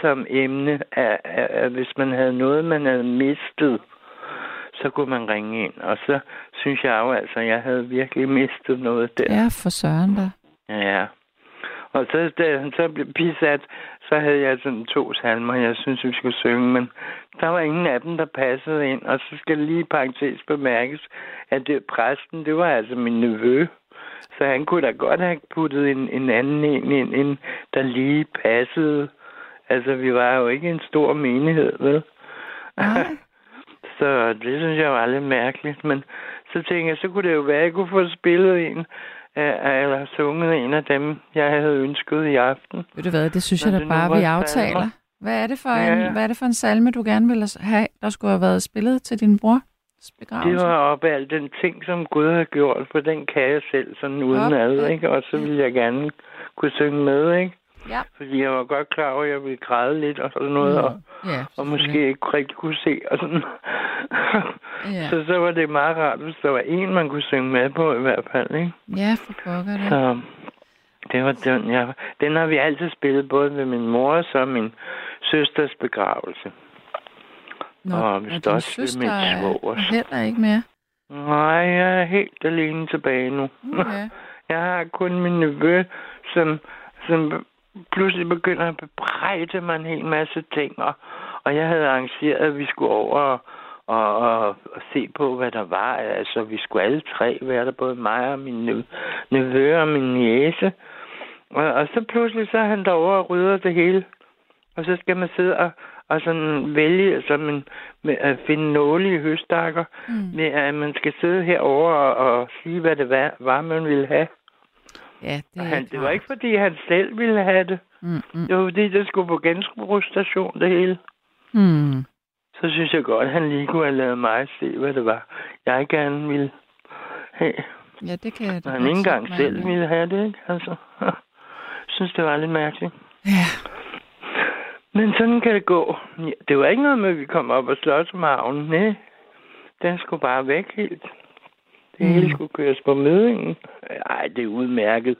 som emne, at, at, at hvis man havde noget, man havde mistet, så kunne man ringe ind. Og så synes jeg jo altså, at jeg havde virkelig mistet noget der. Ja, for søren da. Ja. Og så, da han så blev bisat, så havde jeg sådan to salmer, jeg synes, vi skulle synge, men der var ingen af dem, der passede ind. Og så skal lige parentes bemærkes, at det, præsten, det var altså min nevø. Så han kunne da godt have puttet en, en anden en ind, en, der lige passede. Altså, vi var jo ikke en stor menighed, vel? Nej. [laughs] Så det synes jeg var lidt mærkeligt. Men så tænkte jeg, så kunne det jo være, at jeg kunne få spillet en, eller sunget en af dem, jeg havde ønsket i aften. Ved du hvad, det synes Når jeg da bare, vi aftaler. Hvad er, det for Ja, en, ja. hvad er det for en salme, du gerne ville have, der skulle have været spillet til din bror? Begravelse? Det var op af al den ting, som Gud har gjort, for den kan jeg selv sådan uden ad, ikke? Og så ville jeg gerne kunne synge med, ikke? Ja. Fordi jeg var godt klar over, at jeg ville græde lidt og sådan noget, og, Ja, og måske ikke rigtig kunne se og sådan. Ja. [laughs] Så så var det meget rart, hvis der var en, man kunne synge med på i hvert fald, ikke? ja, for pokker det. Så det var den, jeg, den har vi altid spillet, både ved min mor og min søsters begravelse. Nå, og vist din også søster min er svogers. heller ikke mere. Nej, jeg er helt alene tilbage nu. Okay. [laughs] Jeg har kun min nevø, som, som pludselig begynder at bebrejde mig en hel masse ting. Og, og jeg havde arrangeret, at vi skulle over og, og, og, og se på, hvad der var. Altså, vi skulle alle tre være der, både mig og min nev- nevø og min niece. Og, og så pludselig så er han derovre og rydder det hele. Og så skal man sidde og, og sådan vælge, som en, med at finde nåle i høstakker, Mm. med at man skal sidde herover og, og sige, hvad det var, var man ville have. Ja, det er han, det var ikke, fordi han selv ville have det. Mm, mm, Det var, fordi det skulle på genbrugsstation, det hele. mm. Så synes jeg godt, at han lige kunne have lavet mig se, hvad det var, jeg gerne ville have. Ja, det kan jeg da han ikke engang selv ind i. ville have det, ikke? Altså, jeg [laughs] synes, det var lidt mærkeligt. Ja, Men sådan kan det gå. Det var ikke noget med, at vi kom op og slås om havnen. Nej, den skulle bare væk helt. Det Mm. hele skulle køres på mødingen. Ej, det er udmærket,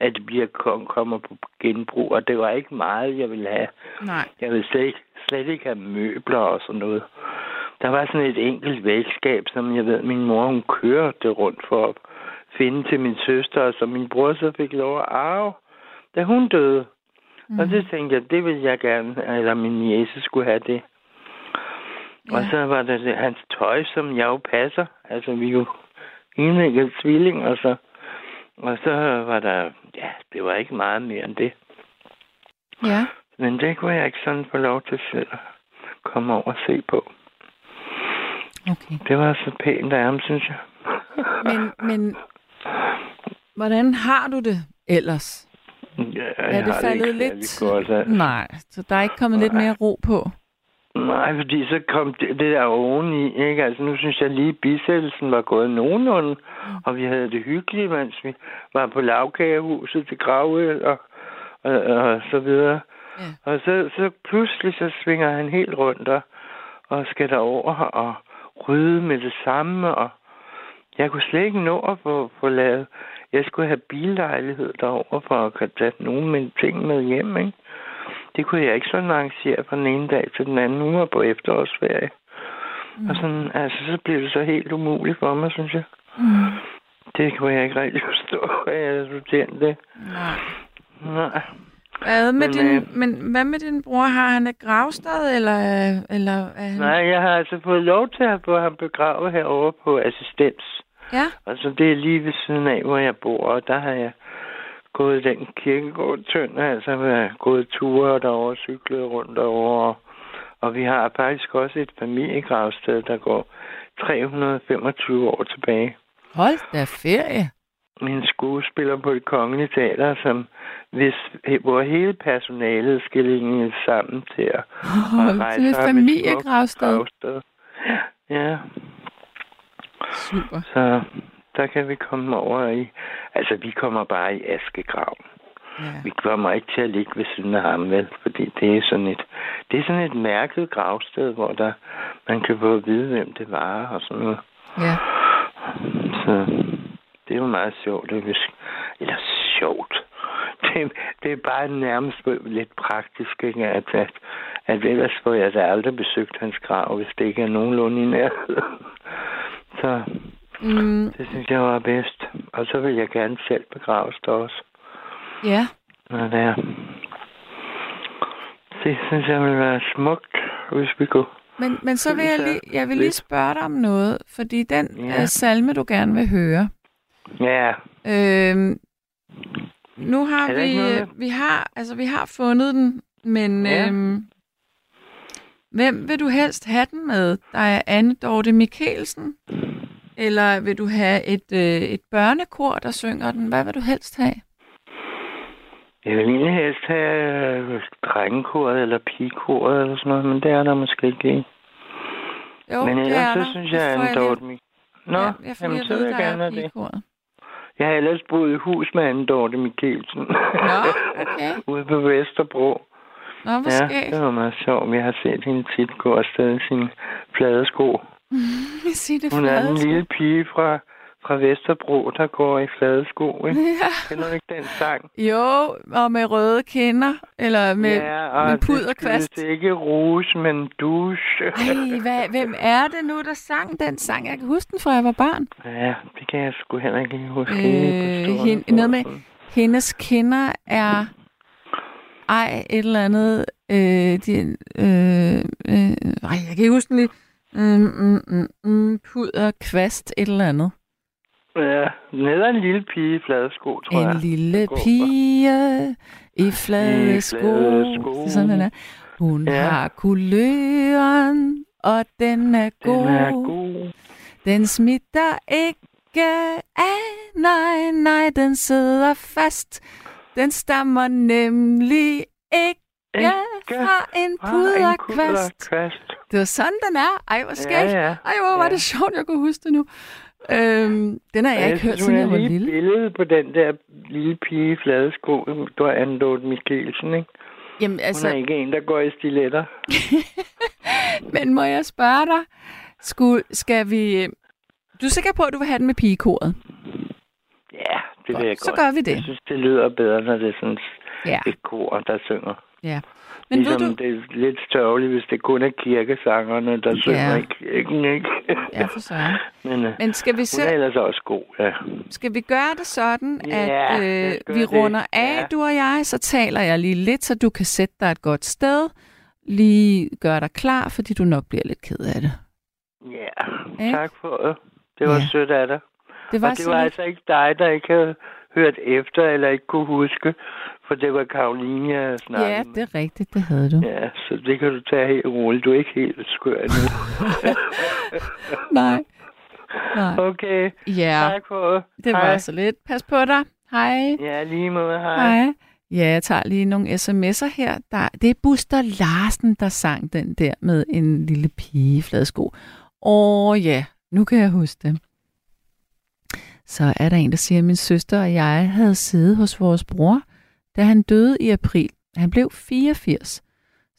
at det bliver kom, kommer på genbrug, og det var ikke meget, jeg ville have. nej. Jeg ville slet ikke, slet ikke have møbler og sådan noget. Der var sådan et enkelt vægskab, som jeg ved, min mor hun kørte rundt for at finde til min søster, og som min bror så fik lov at arve, da hun døde. Mm. Og så tænkte jeg, det vil jeg gerne, eller min jæse skulle have det. Ja. Og så var der det, hans tøj, som jeg jo passer. Altså, vi jo enægget tvillinger, så... Og så var der, ja, det var ikke meget mere end det. Ja. Men det kunne jeg ikke sådan få lov til selv at komme over og se på. Okay. Det var så pænt af ham, synes jeg. Men, men hvordan har du det ellers? Ja, Er det faldet ikke lidt? Godt, altså. Nej, så der er ikke kommet lidt mere ro på? Nej, fordi så kom det, det der oveni, ikke? Altså, nu synes jeg lige, bisættelsen var gået nogenlunde, og vi havde det hyggeligt, mens vi var på lavkagehuset til gravøl og, og, og så videre. Ja. Og så, så pludselig så svinger han helt rundt og, og skal derover og rydde med det samme, og jeg kunne slet ikke nå at få, få lavet. Jeg skulle have billejlighed derover for at kunne tage nogle af mine ting med hjem, ikke? Det kunne jeg ikke sådan arrangere fra den ene dag til den anden. Nu var på efterårsferie. Mm. Og sådan, altså, så blev det så helt umuligt for mig, synes jeg. Mm. Det kunne jeg ikke rigtig forstå, [laughs] at jeg skulle det. Nej. Nej. Hvad med, Men, din, øh, men hvad med din bror? Har han et gravsted, eller, eller er han... Nej, jeg har altså fået lov til at få ham begravet herovre på assistens. Ja, Altså, det er lige ved siden af, hvor jeg bor, og der har jeg gået den kirkegård tynd, altså været gået ture derovre, cyklet rundt derovre, og, og vi har faktisk også et familiegravsted, der går 325 år tilbage. hold da ferie. En skuespiller på det kongelige teater, som hvis, hvor hele personalet skal linje sammen til at, Oh, rejse er et familiegravsted. Ja, Super. så der kan vi komme over i... Altså, vi kommer bare i askegrav. Ja. Vi kommer ikke til at ligge ved siden af ham, vel? Fordi det er sådan et, det er sådan et mærket gravsted, hvor der, man kan få at vide, hvem det var og sådan noget. ja. Så det er jo meget sjovt. Det er, eller sjovt. [laughs] Det, det er bare nærmest lidt praktisk, ikke? At, at, at ellers får jeg da aldrig besøgt hans grav, hvis det ikke er nogenlunde i nærheden. Så Mm, det synes jeg var bedst. Og så vil jeg gerne selv begraves der også. ja. Det er. Det synes jeg vil være smukt, hvis vi kunne. Men, men så vil jeg lige, jeg vil lige spørge dig om noget, fordi den Ja. ja. salme, du gerne vil høre, Ja, øhm, nu har vi, noget øh, vi har, altså vi har fundet den, men Ja. øhm, hvem vil du helst have den med? Der er Anne Dorte Mikkelsen, eller vil du have et, øh, et børnekor, der synger den? Hvad vil du helst have? jeg vil egentlig helst have øh, drengekoret eller pigekoret eller sådan noget, men det er der måske ikke. Jo, men det ellers er der. så synes jeg, at lige- Dorte Mik... Nå, ja, jeg får jamen, så vil jeg gerne er have det. Jeg har ellers boet i hus med Anne Dorte Mikkelsen. Nå, [laughs] okay. Ude på Vesterbro. Nå, hvor Ja, skægt. det var meget sjovt. Jeg har set hende tit gå afsted i sine flade sko. [laughs] Sig det Hun er flade. lille pige fra, fra Vesterbro, der går i flade sko. Ikke? [laughs] Ja. Kender du ikke den sang? Jo, og med røde kinder, eller med, ja, og med det puderkvast. skyldes ikke rouge, men douche. Ej, hvad, hvem er det nu, der sang den sang? Jeg kan huske den, fra jeg var barn. Ja, det kan jeg sgu heller ikke huske. Øh, lige på stående hen- noget med-. Hendes kinder er... Ej, et eller andet... Øh, de, øh, øh, ej, jeg kan ikke huske den lige. Mm, mm, mm, mm, puderkvast, et eller andet. Ja, nede en lille pige i flade sko, tror jeg. En lille pige i flade I sko. flade sko. Det er sådan, den er. Hun Ja. har kuløren, og den er god. Den er god. Den smitter ikke af, nej, nej, den sidder fast. Den stammer nemlig ikke Ikke fra en puderkvast. Det var sådan, den er. Ej, hvor skægt. Ja, ja. Ej, hvor var Ja. det sjovt, jeg kunne huske det nu. Øhm, den har jeg ikke hørt, siden hun jeg er var lille. billede på den der lille pige flade sko. Du har Anne Mikkelsen, ikke? Jamen, Hun altså, er ikke en, der går i stiletter. [laughs] men må jeg spørge dig, skulle, skal vi... Du er sikker på, at du vil have den med pigekoret? Ja, det vil jeg Så godt. gør vi det. Jeg synes, det lyder bedre, når det er sådan Ja. et kor, der synger. Ja. Men ligesom ved du... det er lidt størligt, hvis det kun er kirkesangerne, der synger Ja. i kirken, ikke? Ja, for søren. [laughs] Men, uh, Men skal vi, hun så, er ellers også god, ja. skal vi gøre det sådan, at øh, vi det. runder af, Ja. du og jeg, så taler jeg lige lidt, så du kan sætte dig et godt sted. Lige gøre dig klar, fordi du nok bliver lidt ked af det. Ja, tak for det. Det var ja. sødt af dig. Det var, og det var lidt- altså ikke dig, der ikke havde hørt efter, eller ikke kunne huske, for det var Karoline, jeg snakkede Ja, det er rigtigt, det havde du. Ja, så det kan du tage helt roligt. Du er ikke helt skør nu. [laughs] Nej. Nej. okay, Ja, tak for det. var Hej. så lidt. Pas på dig. Hej. Ja, lige måde. Hej. Hej. Ja, jeg tager lige nogle sms'er her. Der, det er Buster Larsen, der sang den der med en lille pige fladsko. Åh ja, nu kan jeg huske det. Så er der en, der siger, at min søster og jeg havde siddet hos vores bror, da han døde i april. Han blev 84,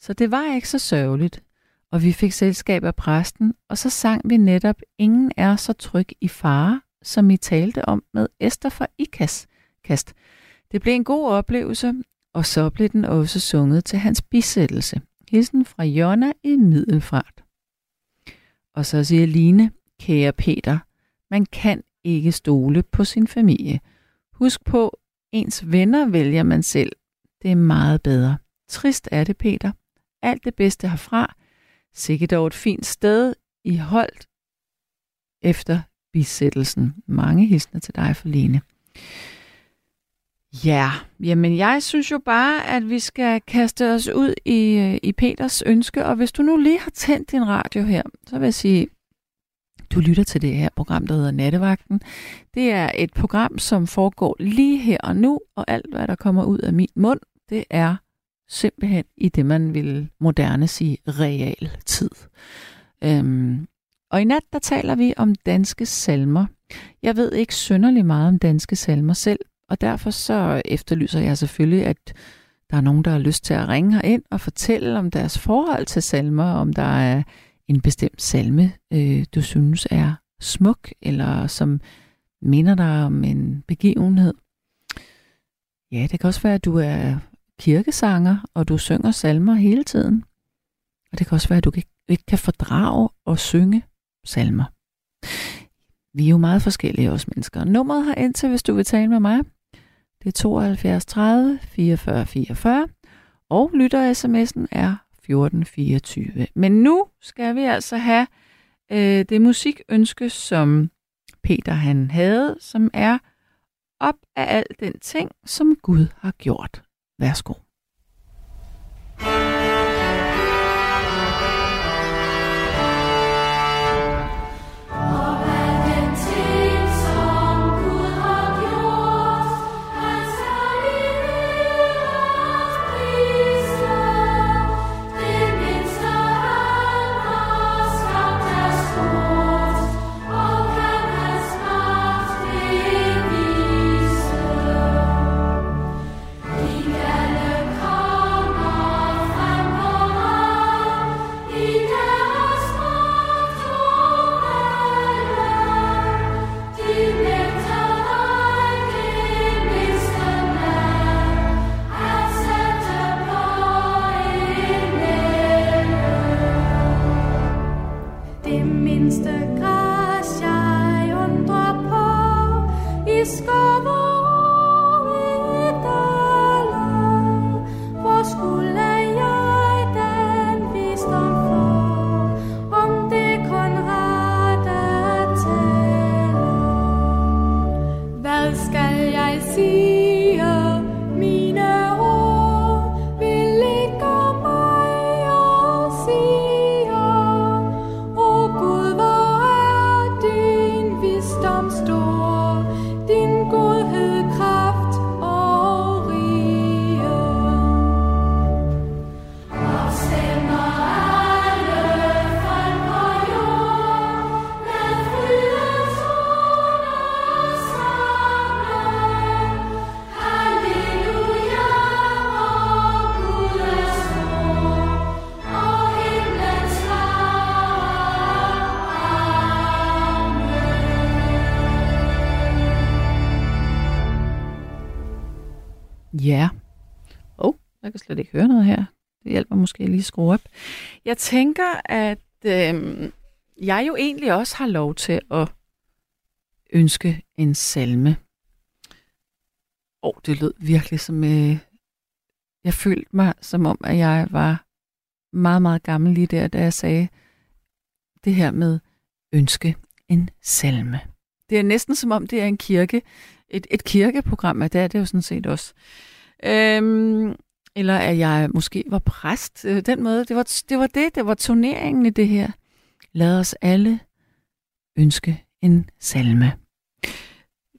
så det var ikke så sørgeligt. Og vi fik selskab af præsten, og så sang vi netop Ingen er så tryg i fare, som I talte om med Esther fra IKAS. Kast. Det blev en god oplevelse, og så blev den også sunget til hans bisættelse. Hilsen fra Jonna i Middelfart. Og så siger Line, kære Peter, man kan ikke stole på sin familie. Husk på, ens venner vælger man selv. Det er meget bedre. Trist er det, Peter. Alt det bedste herfra. Sikkert dog et fint sted i holdt efter bisættelsen. Mange hilsner til dig for Line. Ja, jamen jeg synes jo bare, at vi skal kaste os ud i, øh, i Peters ønske, og hvis du nu lige har tændt din radio her, så vil jeg sige, du lytter til det her program, der hedder Nattevagten. Det er et program, som foregår lige her og nu, og alt, hvad der kommer ud af min mund, det er simpelthen i det, man vil moderne sige real tid. Øhm, og i nat, der taler vi om danske salmer. Jeg ved ikke synderlig meget om danske salmer selv, og derfor så efterlyser jeg selvfølgelig, at der er nogen, der har lyst til at ringe ind og fortælle om deres forhold til salmer, om der er en bestemt salme, øh, du synes er smuk, eller som minder dig om en begivenhed. Ja, det kan også være, at du er kirkesanger, og du synger salmer hele tiden. Og det kan også være, at du ikke, kan fordrage og synge salmer. Vi er jo meget forskellige os mennesker. Nummeret har ind til, hvis du vil tale med mig. Det er 72 30 44 44. Og lytter sms'en er 1424. Men nu skal vi altså have øh, det musikønske, som Peter han havde, som er op af al den ting, som Gud har gjort. Værsgo. Slet ikke høre noget her. Det hjælper måske lige at skrue op. Jeg tænker, at øh, jeg jo egentlig også har lov til at ønske en salme. Og oh, det lød virkelig som... Øh, jeg følte mig som om, at jeg var meget, meget gammel lige der, da jeg sagde det her med ønske en salme. Det er næsten som om, det er en kirke, et, et kirkeprogram, og det er det jo sådan set også. Øhm, eller at jeg måske var præst. Øh, Den måde, det var, det var det, det var turneringen i det her. Lad os alle ønske en salme.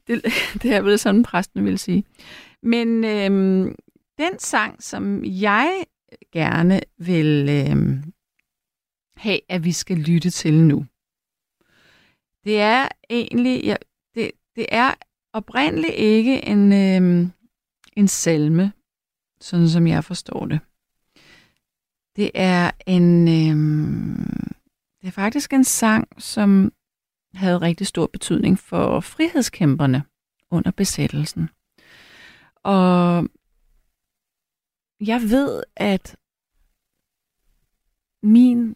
Det, [laughs] det er vel sådan, præsten vil sige. Men øhm, den sang, som jeg gerne vil øhm, have, at vi skal lytte til nu, det er egentlig, ja, det, det er oprindeligt ikke en, øhm, en salme, sådan som jeg forstår det. Det er en, øhm, det er faktisk en sang, som havde rigtig stor betydning for frihedskæmperne under besættelsen. Og jeg ved, at min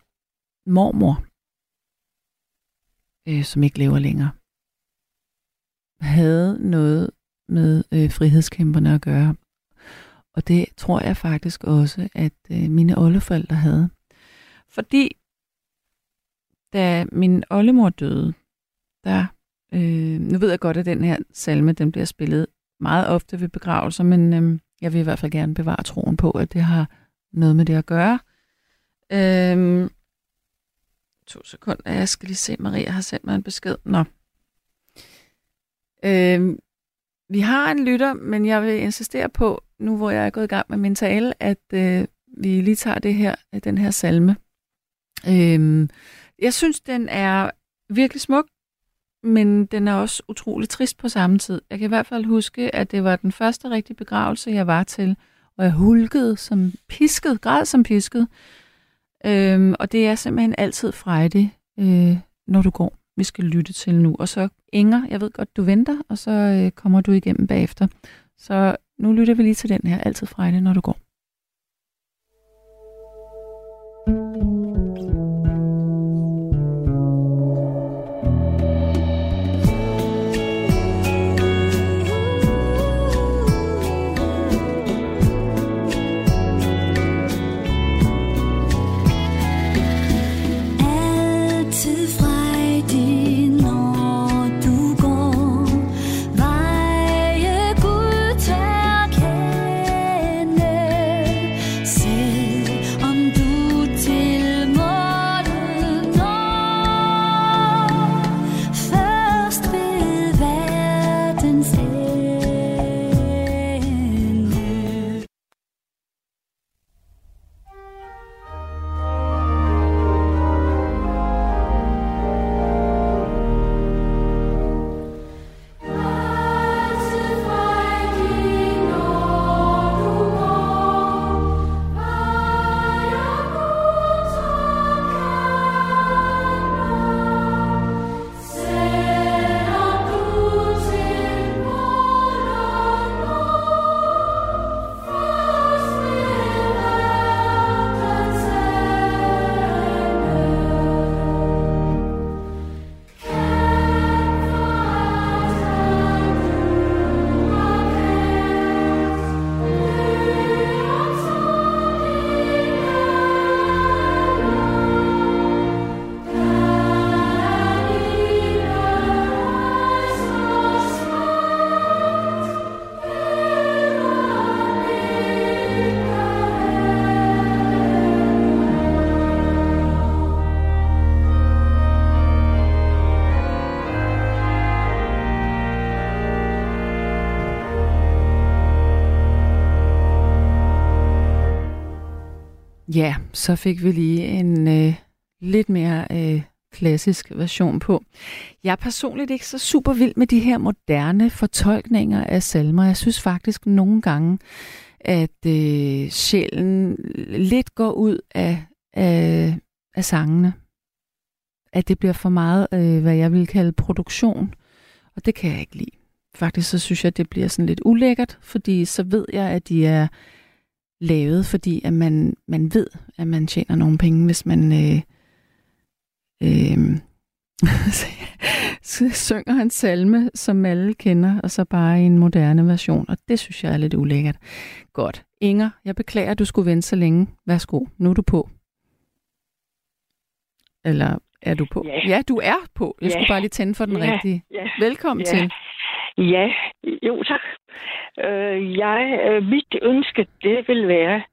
mormor, øh, som ikke lever længere, havde noget med øh, frihedskæmperne at gøre. Og det tror jeg faktisk også, at øh, mine oldeforældre havde. Fordi da min oldemor døde, der, øh, nu ved jeg godt, at den her salme, den bliver spillet meget ofte ved begravelser, men øh, jeg vil i hvert fald gerne bevare troen på, at det har noget med det at gøre. Øh, to sekunder, jeg skal lige se, Maria har sendt mig en besked. Nå. Øh, vi har en lytter, men jeg vil insistere på, nu hvor jeg er gået i gang med min tale, at øh, vi lige tager det her, den her salme. Øh, jeg synes, den er virkelig smuk, men den er også utrolig trist på samme tid. Jeg kan i hvert fald huske, at det var den første rigtige begravelse, jeg var til, og jeg hulkede som pisket, græd som pisket. Øhm, og det er simpelthen altid Friday, øh, når du går. Vi skal lytte til nu. Og så Inger, jeg ved godt, du venter, og så øh, kommer du igennem bagefter. Så nu lytter vi lige til den her, altid frejdigt, når du går. Så fik vi lige en øh, lidt mere øh, klassisk version på. Jeg er personligt ikke så super vild med de her moderne fortolkninger af salmer. Jeg synes faktisk nogle gange, at øh, sjælen lidt går ud af, af, af sangene. At det bliver for meget, øh, hvad jeg vil kalde produktion. Og det kan jeg ikke lide. Faktisk så synes jeg, at det bliver sådan lidt ulækkert, fordi så ved jeg, at de er lavet, fordi at man, man ved, at man tjener nogle penge, hvis man øh, øh, [laughs] synger en salme, som alle kender, og så bare i en moderne version, og det synes jeg er lidt ulækkert. Godt. Inger, jeg beklager, at du skulle vente så længe. Værsgo, nu er du på. Eller er du på? Ja. ja du er på. Jeg Ja. skulle bare lige tænde for den Ja, rigtige. ja, Velkommen ja. til. Ja, jo tak. Øh, jeg, øh, mit ønske, det vil være,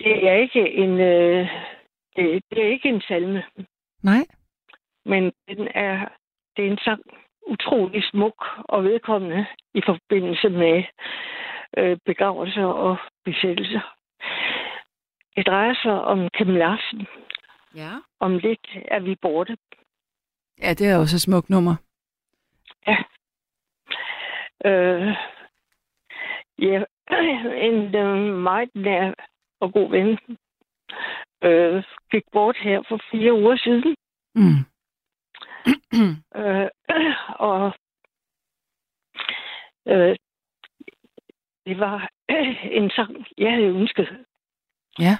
det er ikke en, øh, det, det er ikke en salme, Nej? men den er, det er en sang utrolig smuk og vedkommende i forbindelse med øh, begravelser og besættelser. Det drejer sig om Kim Larsen. Ja. Om lidt er vi borte. Ja, det er også et smukt nummer. Øh, ja, [clears throat] en øh, meget nær og god ven øh, gik bort her for fire uger siden. Mm. [clears throat] Øh, [clears throat] og øh, det var en sang, jeg havde ønsket. Ja.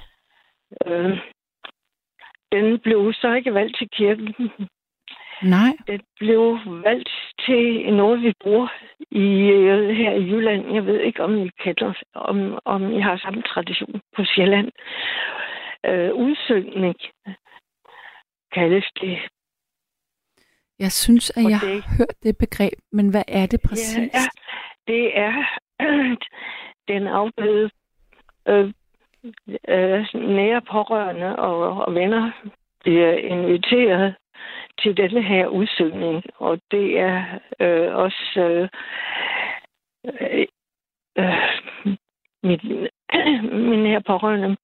Øh, den blev så ikke valgt til kirken. Nej. Den blev valgt til noget, vi bruger i, øh, her i Jylland. Jeg ved ikke, om I kender, om, om I har samme tradition på Sjælland. Øh, udsøgning kaldes det. Jeg synes, at jeg det- har hørt det begreb, men hvad er det præcis? Ja, ja, det er [clears throat] den afdøde øh, øh, nære pårørende og, og venner bliver inviteret til denne her udsøgning. Og det er øh, også øh, øh, øh, mit, [clears throat] min nære pårørende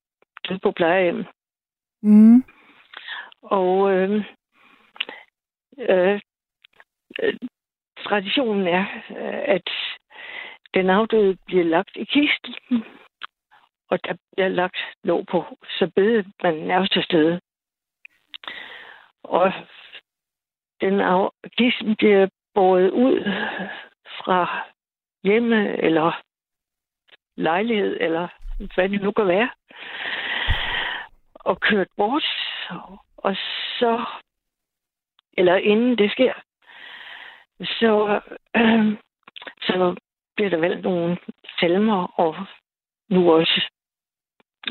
døde på plejehjem. Mm. Og øh, øh, traditionen er, at den afdøde bliver lagt i kisten, og der bliver lagt låg på, så bedemanden er til stede. Og den af, kisten bliver båret ud fra hjemme eller lejlighed, eller hvad det nu kan være, og kørt bort, og så, eller inden det sker, så, øh, så bliver der vel nogle salmer, og nu også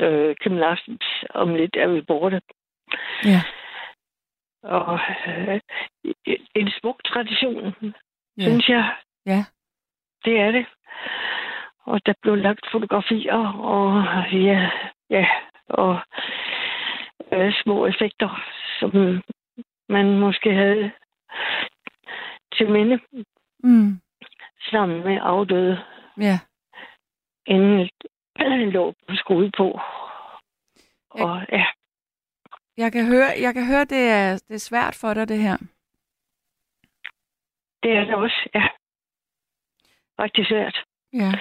øh, Kim Larsens om lidt er vi borte. Ja. Og øh, en smuk tradition, Ja. synes jeg. Ja. Det er det. Og der blev lagt fotografier, og ja, ja og øh, små effekter, som man måske havde til minde Mm. sammen med afdøde, Ja. inden lå skulle ud på. Og ja, Jeg kan høre, jeg kan høre det, er, det er svært for dig, det her. det er det også, ja. Rigtig svært. Ja.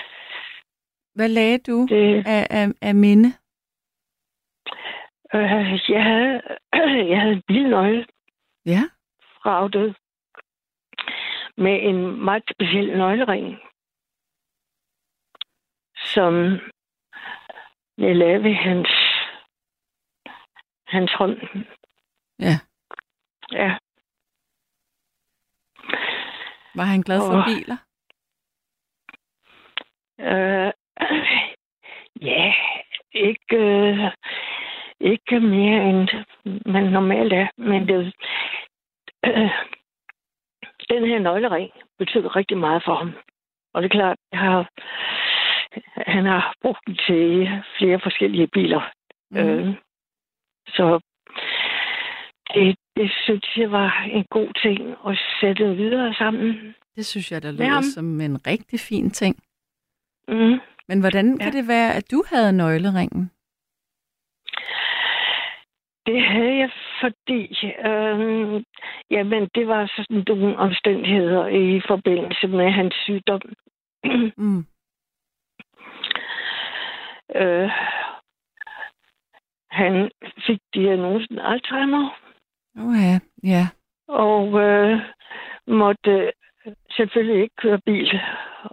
Hvad lagde du Det, af, af, af minde? øh, jeg, havde, [clears throat] jeg havde en bilnøgle Ja. fra afdød med en meget speciel nøglering, som jeg lavede ved hans, hans hånd. Ja. Ja, Var han glad for Åh. biler? øh, ja, ikke, øh, ikke mere end man normalt er, men det, øh, den her nøglering betød rigtig meget for ham. Og det er klart, jeg har, han har brugt den til flere forskellige biler. Mm. Øh, så det, det synes jeg var en god ting at sætte videre sammen. Det synes jeg, der lyder som en rigtig fin ting. Mm. Men hvordan Ja. kan det være, at du havde nøgleringen? Det havde jeg, fordi øh, jamen, det var sådan nogle omstændigheder i forbindelse med hans sygdom. Mm. øh, han fik diagnosen Alzheimer, Oh, ja. ja. og øh, måtte selvfølgelig ikke køre bil.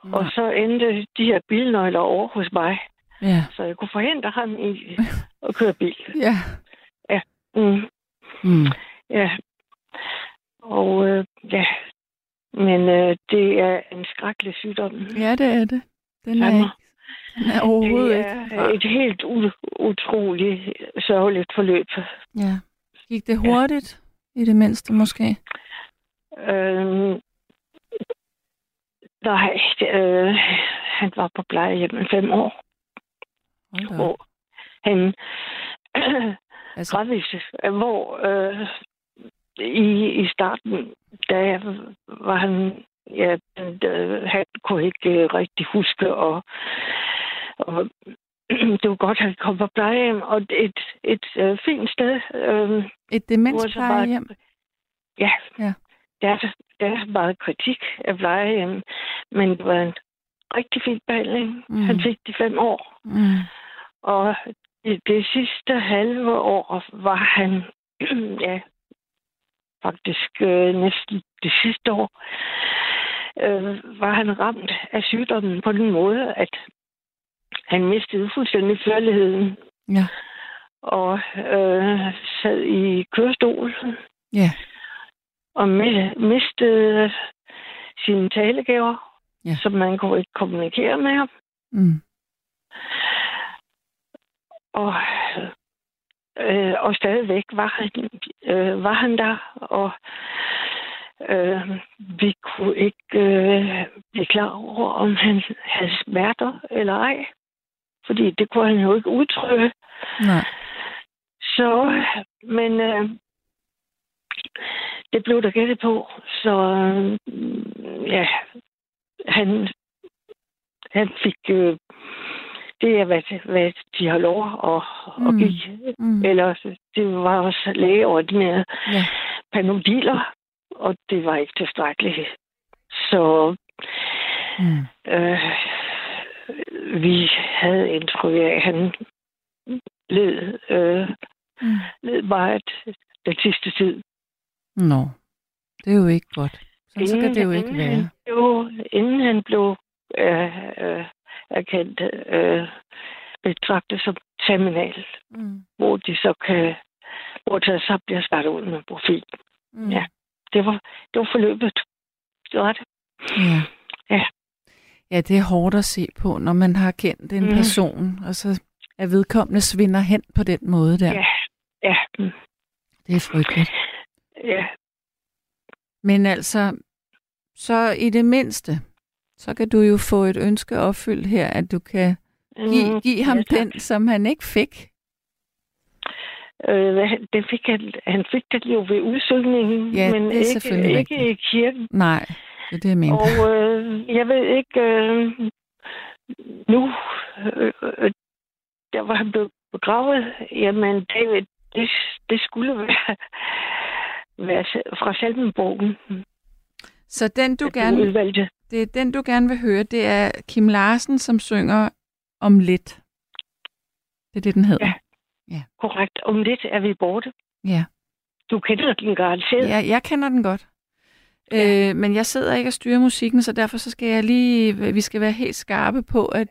Nej. Og så endte de her bilnøgler over hos mig. Ja. så jeg kunne forhindre ham i [laughs] at køre bil. Ja. Mm. Mm. Ja. Og øh, ja, men øh, det er en skrækkelig sygdom. Ja, det er det. Den er, ikke, er overhovedet det ikke. er et helt u- utroligt sørgeligt forløb. Ja. Gik det hurtigt? I det mindste måske? Øhm, nej, øh, han var på plejehjem i fem år, da op. hvor han [clears throat] Altså, gradvist, hvor øh, i, i starten, der var han, ja, øh, han kunne ikke øh, rigtig huske, og, og [clears throat] det var godt, at han kom på plejehjem, og et, et øh, fint sted. Øh, et demensplejehjem? Ja. Ja. Der, er, der er meget kritik af plejehjem, men det var en rigtig fin behandling. Mm. Han fik de fem år. Mm. Og det, det sidste halve år var han, [clears throat] ja, faktisk øh, næsten det sidste år, øh, var han ramt af sygdommen på den måde, at han mistede fuldstændig førligheden Ja. og øh, sad i kørestol Ja. og mi- mistede sine talegaver, Ja. som man kunne ikke kommunikere med ham. Mm. Og, øh, og stadigvæk var han, øh, var han der, og øh, vi kunne ikke øh, blive klar over, om han havde smerter eller ej. Fordi det kunne han jo ikke udtrykke. Nej. Så, men øh, det blev der gættet på. Så øh, ja, han, han fik øh, det er, hvad, hvad de har lov at, Mm. at give. Mm. Ellers, det var også lægeordineret Ja. panodiler, og det var ikke tilstrækkeligt. Så Mm. øh, vi havde indtryk af, at han led, øh, Mm. led meget den sidste tid. Nå. Det er jo ikke godt. Så, så kan det jo ikke inden være. Han blev, inden han blev øh, øh, erkendt øh, betragtet som terminal, Mm. hvor de så kan, hvor der så bliver startet ud med profil. Mm. Ja. Det var, det var forløbet. Det var det. Ja. Ja. Ja, det er hårdt at se på, når man har kendt en Mm. person, og så er vedkommende svinder hen på den måde der. Ja. Ja. mm, Det er frygteligt. ja. Men altså, så i det mindste, så kan du jo få et ønske opfyldt her, at du kan give, Mm, give ham ja, tak. den, som han ikke fik. Øh, det fik han, han fik det jo ved udsøgningen, Ja, men det er ikke, ikke i kirken. Nej, det er det, jeg mener. Og øh, jeg ved ikke, øh, nu, øh, øh, der var han blevet begravet, jamen det, det, det skulle være, være fra Salmenbogen. Så den, du du gerne, udvalgte. det er den, du gerne vil høre, det er Kim Larsen, som synger om lidt. Det er det, den hedder. Ja. Korrekt. Om lidt er vi borte. Ja. Du kender den garanteret. Ja, jeg kender den godt. Ja. Øh, men jeg sidder ikke og styrer musikken, så derfor så skal jeg lige, vi skal være helt skarpe på, at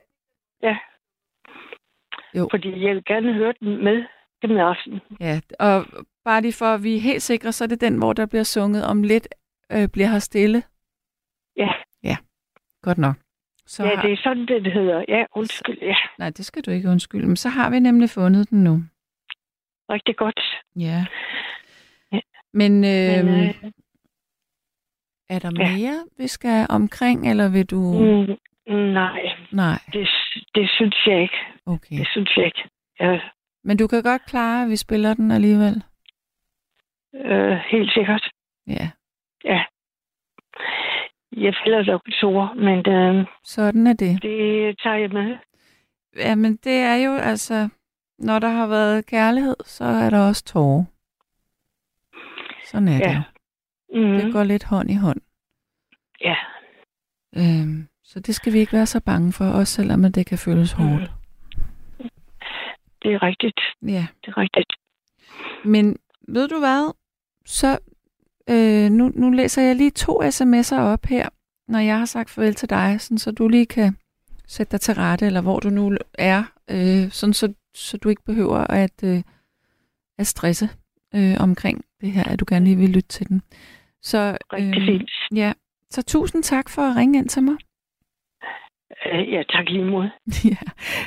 Jo. Fordi jeg vil gerne høre den med Kim Larsen. ja, og bare lige for at vi er helt sikre, så er det den, hvor der bliver sunget om lidt, øh, bliver her stille. Ja. Godt nok. Så ja, har, det er sådan, det hedder. Ja, undskyld. Ja, Nej, det skal du ikke undskylde. Men så har vi nemlig fundet den nu. rigtig godt. Ja. Ja. Men, øh, Men, øh, er der ja. mere, vi skal omkring, eller vil du... mm, nej, Nej, det, det synes jeg ikke. okay. Det synes jeg ikke. Ja, Men du kan godt klare, at vi spiller den alligevel? øh, helt sikkert. Ja. Ja. Jeg fælder nok to, men øh, Sådan er det. det tager jeg med. Jamen, det er jo altså... Når der har været kærlighed, så er der også tårer. Sådan er Ja. det jo. Mm, Det går lidt hånd i hånd. ja. Øhm, så det skal vi ikke være så bange for, også selvom det kan føles hårdt. Det er rigtigt. Ja. Det er rigtigt. Men ved du hvad? Så øh, nu, nu læser jeg lige to sms'er op her, når jeg har sagt farvel til dig, sådan, så du lige kan sætte dig til rette, eller hvor du nu er øh, sådan så, så du ikke behøver at, øh, at stresse øh, omkring det her, at du gerne lige vil lytte til den. Så, Rigtig fint. Ja, så tusind tak for at ringe ind til mig. Øh, ja, tak lige måde. [laughs] ja,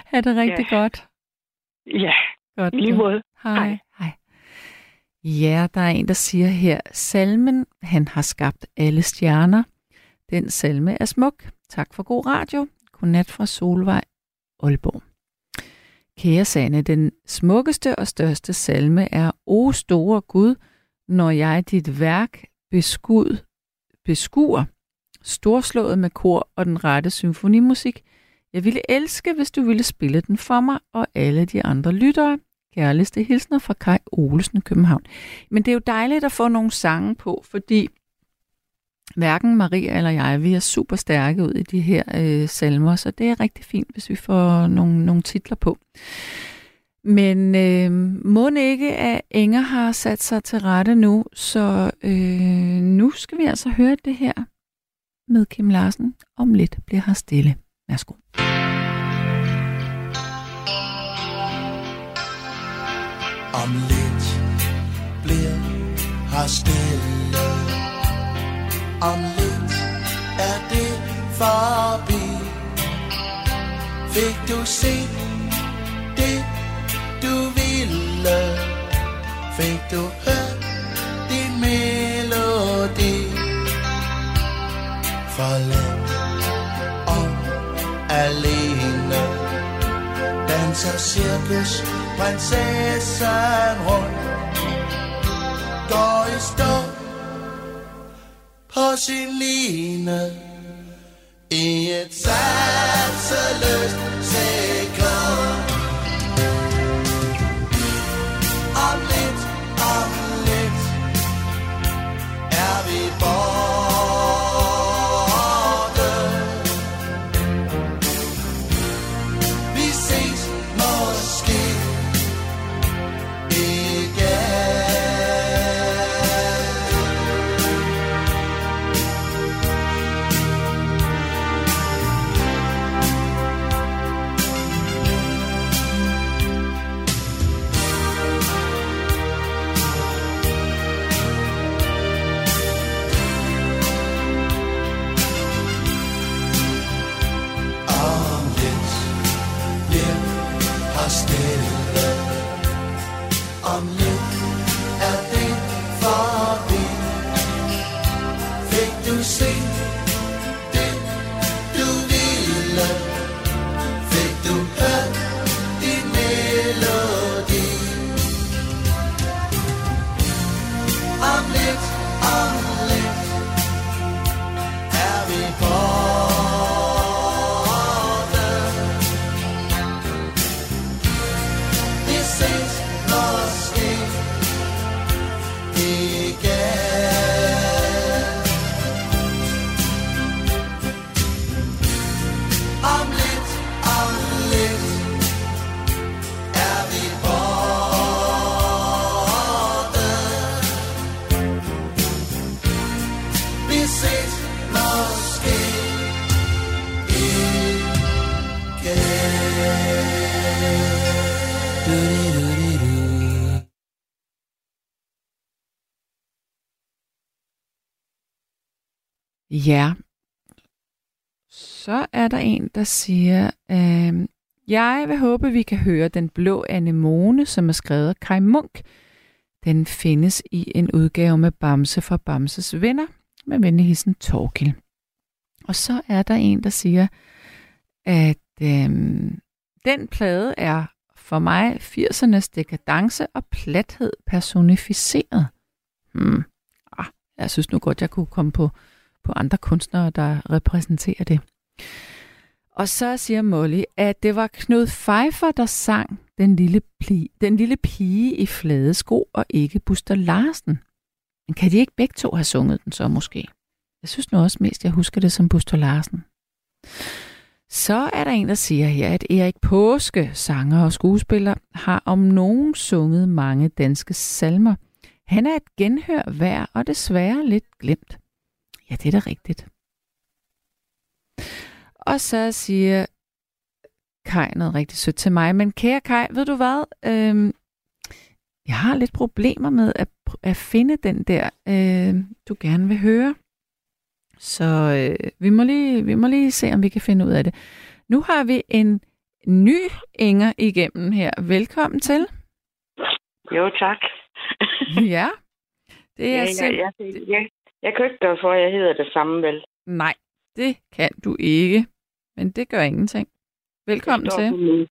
ha' det rigtig Ja. godt. Ja, godt lige måde. Hej. Hej. Ja, der er en, der siger her, salmen, han har skabt alle stjerner. Den salme er smuk. Tak for god radio. Godnat fra Solvej, Aalborg. Kære Sande, den smukkeste og største salme er O store Gud, når jeg dit værk beskud, beskuer, storslået med kor og den rette symfonimusik. Jeg ville elske, hvis du ville spille den for mig og alle de andre lyttere. Kærligste hilsner fra Kai Olesen, København. Men det er jo dejligt at få nogle sange på, fordi hverken Maria eller jeg, vi er super stærke ud i de her øh, salmer, så det er rigtig fint, hvis vi får nogle, nogle titler på. Men øh, må ikke, at Inger har sat sig til rette nu, så øh, nu skal vi altså høre det her med Kim Larsen. Om lidt bliver her stille. Værsgo. Om lidt bliver her stille. Om lidt er det forbi. Fik du set det du ville? Fik du hørt din melodi? Forladt og alene. Danser cirkus prinsessen rundt Går i stå på sin line I et satseløst sekund. Om lidt, om lidt Er vi borte. Ja. Så er der en, der siger, øh, jeg vil håbe, vi kan høre Den Blå Anemone, som er skrevet af Kai Munk. Den findes i en udgave med Bamse fra Bamses venner, med venligheden Torkil. Og så er der en, der siger, at øh, den plade er for mig 80'ernes dekadence og plathed personificeret. Hmm. Ah, jeg synes nu godt, jeg kunne komme på på andre kunstnere, der repræsenterer det. Og så siger Molly, at det var Knud Pfeiffer, der sang den lille, pli, den lille pige i flade sko, og ikke Buster Larsen. Men kan de ikke begge to have sunget den så måske? Jeg synes nu også mest, jeg husker det som Buster Larsen. Så er der en, der siger her, at Erik Påske, sanger og skuespiller, har om nogen sunget mange danske salmer. Han er et genhør værd, og desværre lidt glemt. Ja, det er da rigtigt. Og så siger Kai noget rigtig sødt til mig. Men kære Kai, ved du hvad? Øhm, jeg har lidt problemer med at, at finde den der, øh, du gerne vil høre. Så øh, vi, må lige, vi må lige se, om vi kan finde ud af det. Nu har vi en ny Inger igennem her. Velkommen til. Jo, tak. ja. Det er ja, simp- jeg, jeg, jeg, jeg kan ikke gøre for, at jeg hedder det samme, vel? Nej, det kan du ikke. Men det gør ingenting. Velkommen Det til. Min,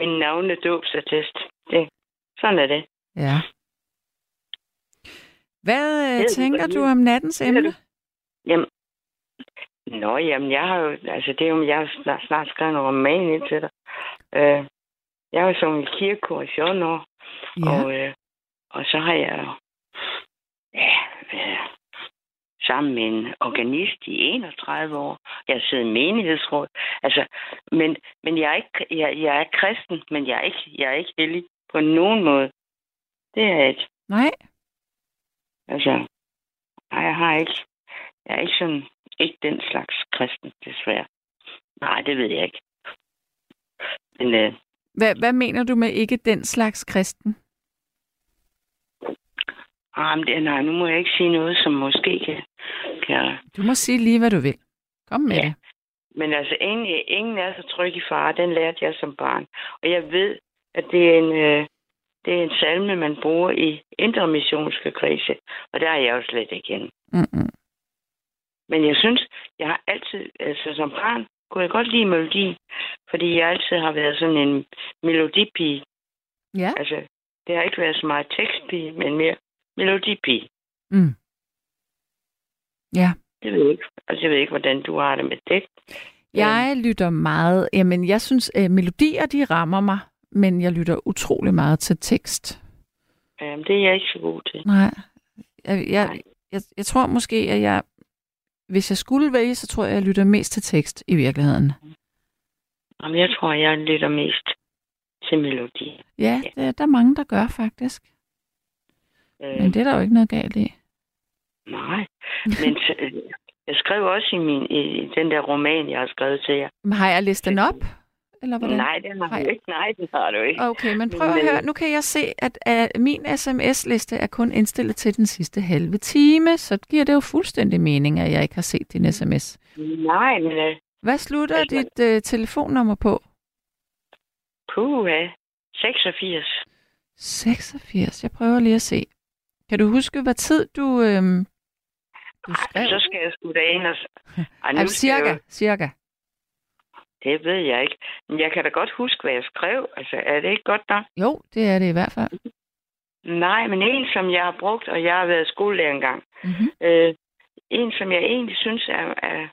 min navnedåbsattest. Det, sådan er det. Ja. Hvad øh, du, tænker du det- om nattens emne? Jamen, Nå, jamen, jeg har jo, altså det er jo, jeg har snart, snart skrevet en roman ind til dig. Øh, jeg har jo sunget i kirkekor i 14 år, Ja. og, øh, og så har jeg jo, ja, øh, sammen med en organist i 31 år. Jeg har siddet i menighedsråd. Altså, men, men jeg, er ikke, jeg, jeg er kristen, men jeg er, ikke, jeg er ikke hellig på nogen måde. Det er jeg ikke. Nej. Altså, nej, jeg har ikke. Jeg er ikke sådan, ikke den slags kristen, desværre. Nej, det ved jeg ikke. Men øh, Hvad, hvad mener du med ikke den slags kristen? Ah, men det, nej, nu må jeg ikke sige noget, som måske kan... kan Du må sige lige, hvad du vil. Kom med Ja. det. men altså, ingen, ingen er så tryg i far. Den lærte jeg som barn. Og jeg ved, at det er en, øh, det er en salme, man bruger i intermissionske krise. Og der er jeg jo slet ikke inde. Mm-mm. Men jeg synes, jeg har altid, altså som barn, kunne jeg godt lide melodi, fordi jeg altid har været sådan en melodipige. Ja. Altså, det har ikke været så meget tekstpige, men mere melodipige. Mm. Ja. Det ved jeg ikke. Altså, jeg ved ikke, hvordan du har det med det. Jeg lytter meget. Jamen, jeg synes, at melodier, de rammer mig, men jeg lytter utrolig meget til tekst. Jamen, det er jeg ikke så god til. Nej. Jeg, jeg, jeg, jeg tror måske, at jeg, hvis jeg skulle vælge, så tror jeg, jeg lytter mest til tekst i virkeligheden. Jamen, jeg tror, jeg lytter mest til melodi. Ja, det, der er mange, der gør faktisk. Øh, Men det er der jo ikke noget galt i. Nej, men øh, jeg skrev også i, min, i den der roman, jeg har skrevet til jer. Men har jeg læst den op? Eller hvordan? Nej, den har Nej. du ikke. Nej, den har du ikke. Okay, men prøv at Men, øh, høre. Nu kan jeg se, at, at min sms-liste er kun indstillet til den sidste halve time, så giver det jo fuldstændig mening, at jeg ikke har set din sms. Nej, men Hvad slutter Altså- dit øh, telefonnummer på? puha, 86. 86. Jeg prøver lige at se. Kan du huske, hvad tid du, øhm, du skrev? Så skal jeg sgu da ind og... Ej, nu jeg cirka, jo- cirka. Det ved jeg ikke. Men jeg kan da godt huske, hvad jeg skrev. Altså, er det ikke godt nok? Jo, det er det i hvert fald. Nej, men en, som jeg har brugt, og jeg har været skolelærer engang. Mm-hmm. Øh, en, som jeg egentlig synes er, er...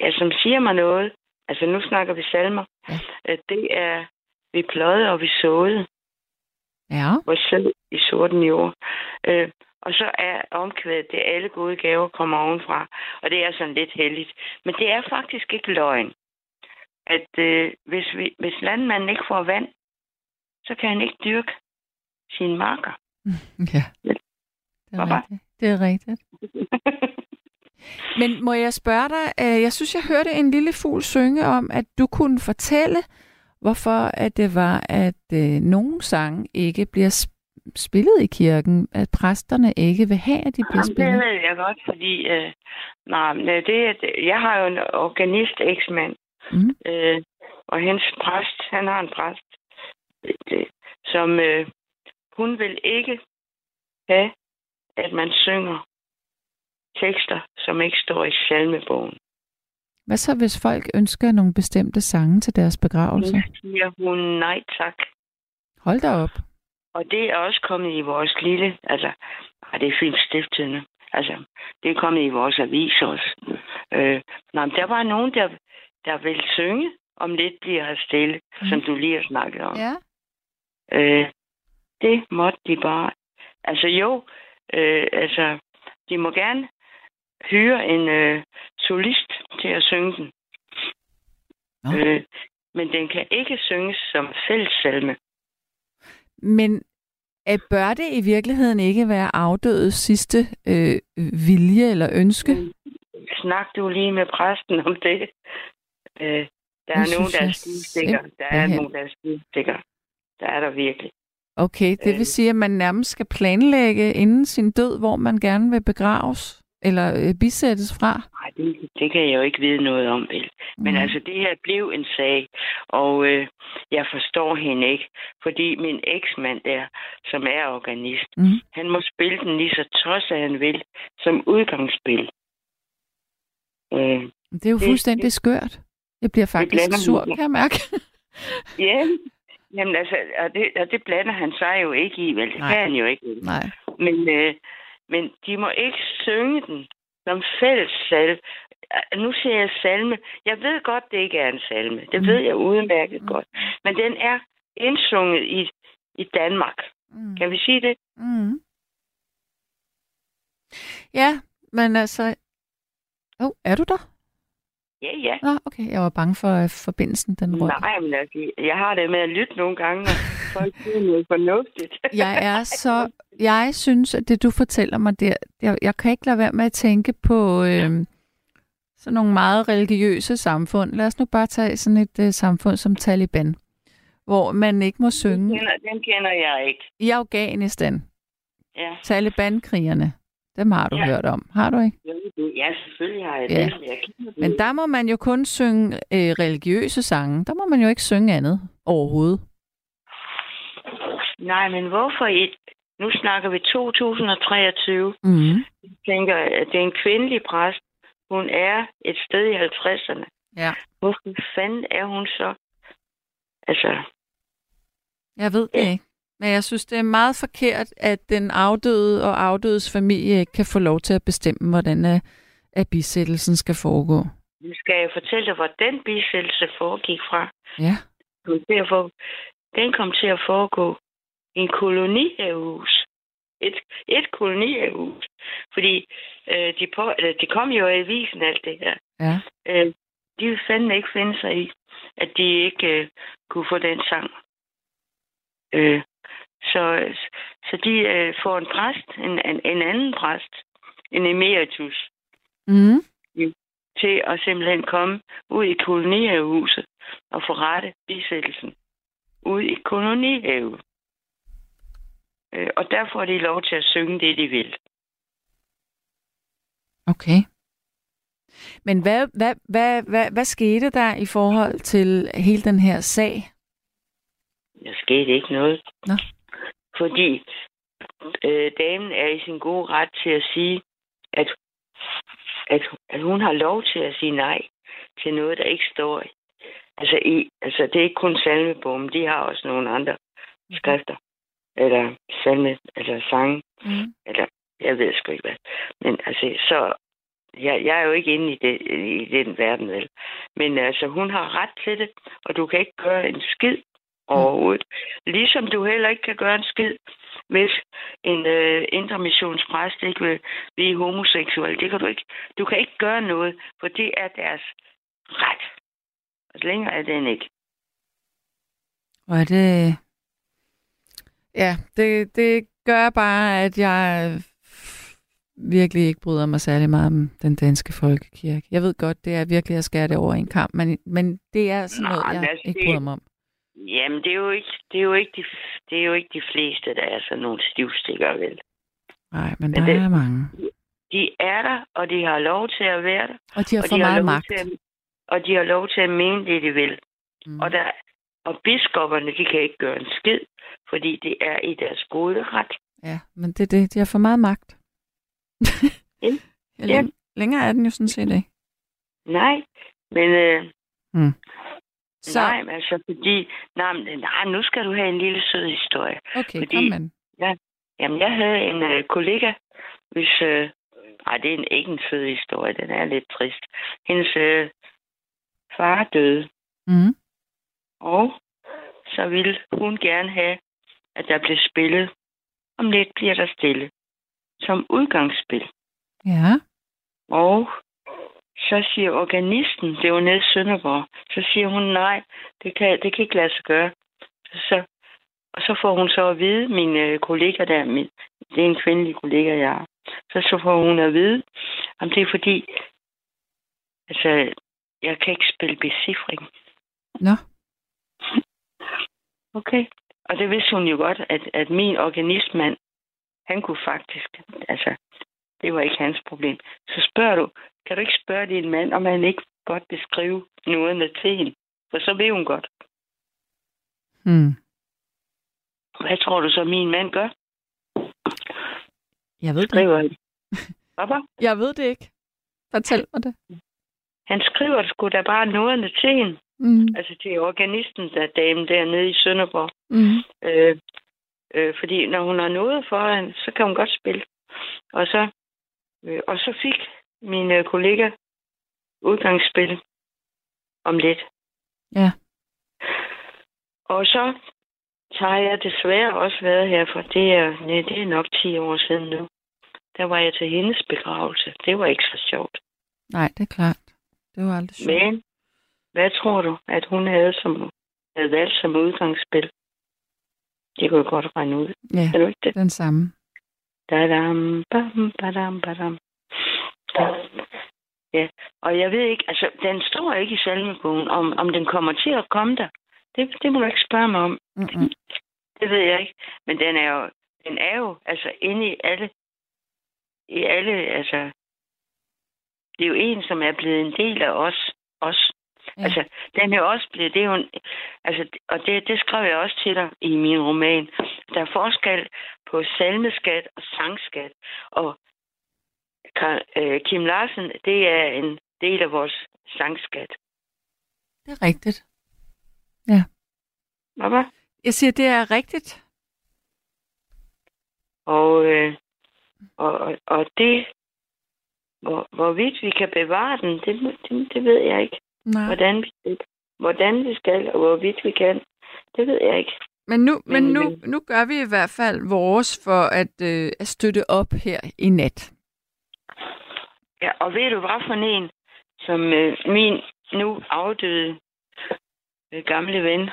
Ja, som siger mig noget. Altså, nu snakker vi salmer. Ja. Øh, det er... Vi pløjede og vi såede. Ja. selv i sorten jord. Øh, og så er omkvædet, det alle gode gaver kommer ovenfra. Og det er sådan lidt heldigt. Men det er faktisk ikke løgn. At øh, hvis, vi, hvis landmanden ikke får vand, så kan han ikke dyrke sine marker. [laughs] Ja. Det er Bye-bye. rigtigt. Det er rigtigt. [laughs] Men må jeg spørge dig, øh, jeg synes, jeg hørte en lille fugl synge om, at du kunne fortælle, hvorfor at det var, at øh, nogle sange ikke bliver sp- spillet i kirken, at præsterne ikke vil have, at de bliver Jamen, det spillet. ved jeg godt, fordi øh, nej, øh, det, det, jeg har jo en organist eksmand, Mm. øh, og hendes præst, han har en præst, det, det, som øh, hun vil ikke have, at man synger tekster, som ikke står i salmebogen. Hvad så, hvis folk ønsker nogle bestemte sange til deres begravelse? Nu siger hun nej tak. Hold da op. Og det er også kommet i vores lille, altså, ej, det er fint stiftende. Altså, det er kommet i vores avis også. Øh, nej, men der var nogen, der, der ville synge, om lidt bliver her stille, mm. som du lige har snakket om. Ja. Øh, det måtte de bare. Altså jo, øh, altså, de må gerne hyre en øh, solist til at synge den. Nå. Øh, men den kan ikke synges som fællessalme. Men at bør det i virkeligheden ikke være afdødes sidste øh, vilje eller ønske? Snak du lige med præsten om det. Øh, Der er nogen, der er jeg stivstikker. Der er nogen, der er stivstikker. Der er der virkelig. Okay, det Øh. vil sige, at man nærmest skal planlægge inden sin død, hvor man gerne vil begraves eller øh, bisættes fra. Nej, det, det kan jeg jo ikke vide noget om, vel. Men Mm. altså, det her blev en sag, og øh, jeg forstår hende ikke, fordi min eksmand der, som er organist, Mm. han må spille den lige så tosset han vil, som udgangsspil. Øh, Det er jo Det- fuldstændig skørt. Jeg bliver faktisk blander sur, kan jeg mærke. [laughs] ja, jamen altså, og det, og det blander han sig jo ikke i, vel? Det Nej. kan han jo ikke. Nej. Men, øh, men de må ikke synge den som fælles salme. Nu siger jeg salme. Jeg ved godt, det ikke er en salme. Det ved jeg udmærket godt. Men den er indsunget i, i Danmark. Mm. Kan vi sige det? Mm. Ja, men altså... Oh, er du der? Ja, ja. Nå, okay. Jeg var bange for, at forbindelsen den røg. Nej, men altså, jeg har det med at lytte nogle gange, og folk siger noget fornuftigt. [laughs] Jeg er så... Jeg synes, at det, du fortæller mig der... Jeg, jeg kan ikke lade være med at tænke på øh, sådan nogle meget religiøse samfund. Lad os nu bare tage sådan et øh, samfund som Taliban, hvor man ikke må Den synge kender, den kender jeg ikke. i Afghanistan. Ja. Taliban-krigerne. Dem har du Ja. hørt om. Har du ikke? Ja, selvfølgelig har jeg Ja. det. Jeg kender det. Men der må man jo kun synge øh, religiøse sange. Der må man jo ikke synge andet overhovedet. Nej, men hvorfor i... Nu snakker vi 2023. Mm. Jeg tænker, at det er en kvindelig præst. Hun er et sted i 50'erne. Ja. Hvorfor fanden er hun så? Altså, Jeg ved det ikke. Men jeg synes, det er meget forkert, at den afdøde og afdødes familie ikke kan få lov til at bestemme, hvordan øh, at bisættelsen skal foregå. nu skal jeg fortælle dig, hvor den bisættelse foregik fra. Ja. få, den kom til at foregå i en kolonihavehus. Et, et kolonihavehus. Fordi øh, de, på, eller, de kom jo i avisen alt det her. Ja. Øh, de ville fandme ikke finde sig i, at de ikke øh, kunne få den sang. Øh, så, så de øh, får en præst, en, en, en anden præst, en emeritus, Mm. til at simpelthen komme ud i kolonihavehuset og forrette bisættelsen ud i kolonihave. Øh, og der får de lov til at synge det, de vil. Okay. Men hvad, hvad, hvad, hvad, hvad skete der i forhold til hele den her sag? Der skete ikke noget. Nå. Fordi øh, damen er i sin gode ret til at sige, at, at, at hun har lov til at sige nej til noget, der ikke står i. Altså, i, altså det er ikke kun salmebogen, de har også nogle andre skrifter. Eller salme, eller sange, Mm. eller jeg ved sgu ikke hvad. Men altså, så jeg, jeg er jo ikke inde i, det, i den verden, vel. Men altså, hun har ret til det, og du kan ikke gøre en skid overhovedet. Ligesom du heller ikke kan gøre en skid, hvis en øh, intermissionspræst ikke vil blive homoseksuel. Det kan du ikke. Du kan ikke gøre noget, for det er deres ret. Og længere er den ikke. Og er det... Ja, det, det gør bare, at jeg virkelig ikke bryder mig særlig meget om den danske folkekirke. Jeg ved godt, det er virkelig at skære det over en kamp, men, men det er sådan noget, Nej, jeg altså, ikke bryder mig om. Jamen, det er jo ikke, det er jo ikke, de, det er jo ikke de fleste, der er sådan nogle stivstikker, vel? Nej, men Men der det- er mange. De er der, og de har lov til at være der. Og de har og for de meget lov magt. At, og de har lov til at mene det, de vil. Mm. Og, der, og biskopperne, de kan ikke gøre en skid, fordi det er i deres gode ret. Ja, men det er det. De har for meget magt. [laughs] Ja. ja, læng- længere er den jo sådan set ikke. Nej, men... Øh, Mm. Så... Nej, men altså fordi... Nej, men, nej, nu skal du have en lille sød historie. Okay, Fordi- kom med den. Jamen, jeg havde en øh, kollega, hvis... Øh, nej, det er en, ikke en sød historie, den er lidt trist. Hendes øh, far døde, Mm. og så ville hun gerne have, at der blev spillet. Om lidt bliver der stille. Som udgangsspil. Ja. Og så siger organisten, det var nede i Sønderborg, så siger hun, nej, det kan, det kan ikke lade sig gøre. Så, og så får hun så at vide, min øh, kollega der, min, det er en kvindelig kollega, jeg har, så, så får hun at vide, om det er fordi, altså, jeg kan ikke spille becifring. Nå. [laughs] Okay. Og det vidste hun jo godt, at, at min organistmand, han kunne faktisk, altså, det var ikke hans problem. Så spørger du, kan du ikke spørge din mand, om han ikke godt vil skrive noget til hende? For så ved hun godt. Hmm. Hvad tror du så, min mand gør? Jeg ved det Skriver ikke. Papa? [laughs] Jeg ved det ikke. Fortæl mig det. Han skriver sgu da bare noget til hende. Mm. Altså til organisten, der dame dernede i Sønderborg. Mm. Øh, øh, fordi når hun har noget foran, så kan hun godt spille. Og så, og så fik min øh, kollega udgangsspil om lidt. Ja. Og så så har jeg desværre også været her, for det er, nej, det er nok 10 år siden nu. Der var jeg til hendes begravelse. Det var ikke så sjovt. Nej, det er klart. Det var aldrig sjovt. Men hvad tror du, at hun havde, som, havde valgt som udgangsspil? Det kunne jeg godt regne ud. Ja, Er du ikke det? den samme. Dadam, bam, badam, badam. Ja, og jeg ved ikke, altså, den står ikke i salmebogen, om, om den kommer til at komme der. Det, det må du ikke spørge mig om. Mm-mm. Det ved jeg ikke. Men den er jo, den er jo altså inde i alle, i alle, altså, det er jo en, som er blevet en del af os. os. Ja. Ja. Altså, den er jo også blevet, det er jo en, altså, og det, det skrev jeg også til dig i min roman. Der er forskel på salmeskat og sangskat. Og øh, Kim Larsen, det er en del af vores sangskat. Det er rigtigt. Hvad var? Jeg siger, det er rigtigt. Og, øh, og, og, det, hvor, hvorvidt vi kan bevare den, det, det, det ved jeg ikke. Nej. Hvordan vi, hvordan vi skal, og hvorvidt vi kan, det ved jeg ikke. Men nu, men Men- nu, nu gør vi i hvert fald vores for at, øh, at støtte op her i nat. Ja, og ved du, hvad for en, som øh, min nu afdøde øh, gamle ven,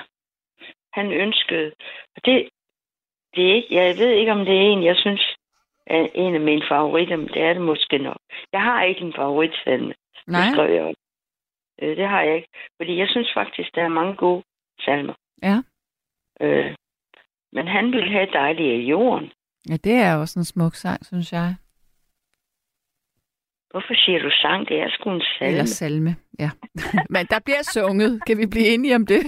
han ønskede, og det, det er ikke, jeg ved ikke, om det er en, jeg synes er en af mine favoritter, men det er det måske nok. Jeg har ikke en favoritsalme. Nej. Det skrev jeg. Øh, det har jeg ikke. Fordi jeg synes faktisk, der er mange gode salmer. Ja. Øh, men han ville have dejlige i jorden. Ja, det er også en smuk sang, synes jeg. Hvorfor siger du sang? Det er sgu en salme. Eller salme, ja. [laughs] Men der bliver sunget. Kan vi blive enige om det?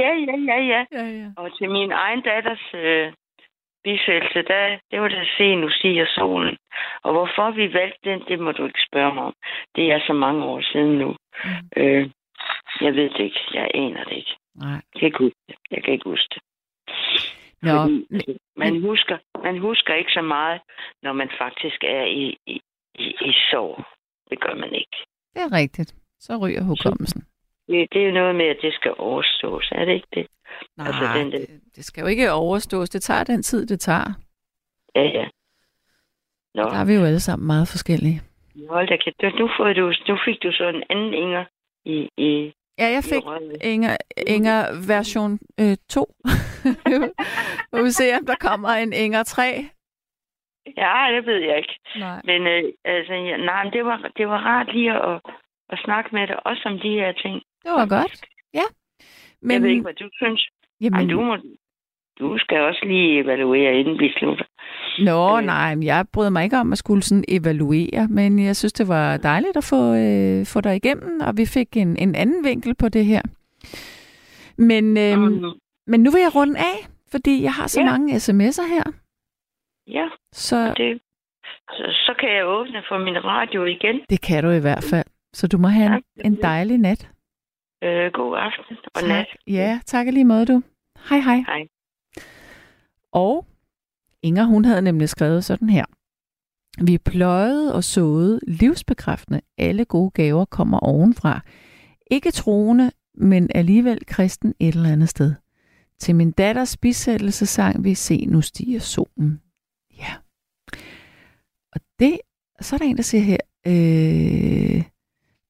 Ja, ja, ja, ja. [laughs] ja, ja. Og til min egen datters øh, bisættelse, der, det var det se, nu siger solen. Og hvorfor vi valgte den, det må du ikke spørge mig om. Det er så mange år siden nu. Mm. Øh, jeg ved det ikke. Jeg aner det ikke. Nej. Jeg kan ikke huske det. Jeg kan ikke huske det. Nå, Fordi, man, husker, man husker ikke så meget, når man faktisk er i, i, i, i sorg. Det gør man ikke. det er rigtigt. Så ryger hukommelsen. Det, det er jo noget med, at det skal overstås. Er det ikke det? Nej, Altså, den- den- det, det skal jo ikke overstås. Det tager den tid, det tager. Ja, ja. Nå, Der er vi jo alle sammen meget forskellige. hold da kæft. Nu, får du, nu fik du så en anden Inger i, i, Ja, jeg fik. Inger, Inger version øh, 2. Nu [laughs] vi se, om der kommer en Inger 3. Ja, det ved jeg ikke. Nej. Men altså, altså, ja, nej, men det var, det var rart lige at, at snakke med dig, også om de her ting. Det var godt. Ja. Men, jeg ved ikke, hvad du synes. Jamen, Ej, du, må, du skal også lige evaluere, inden vi slutter. Nå, Øh. nej, men jeg bryder mig ikke om at skulle sådan evaluere, men jeg synes, det var dejligt at få, øh, få dig igennem, og vi fik en, en anden vinkel på det her. Men, øh, Mm. men nu vil jeg runde af, fordi jeg har så Ja. mange sms'er her. Ja, Så det, så, så kan jeg åbne for min radio igen. det kan du i hvert fald. Så du må have en, en dejlig nat. Øh, god aften og tak. nat. Ja, tak lige måde du. Hej hej. Hej. Og Inger, hun havde nemlig skrevet sådan her. Vi pløjede og såede livsbekræftende. Alle gode gaver kommer ovenfra. Ikke troende, men alligevel kristen et eller andet sted. Til min datters bisættelse sang vi Se, nu stiger solen. Ja. Og det, så er der en, der siger her, øh,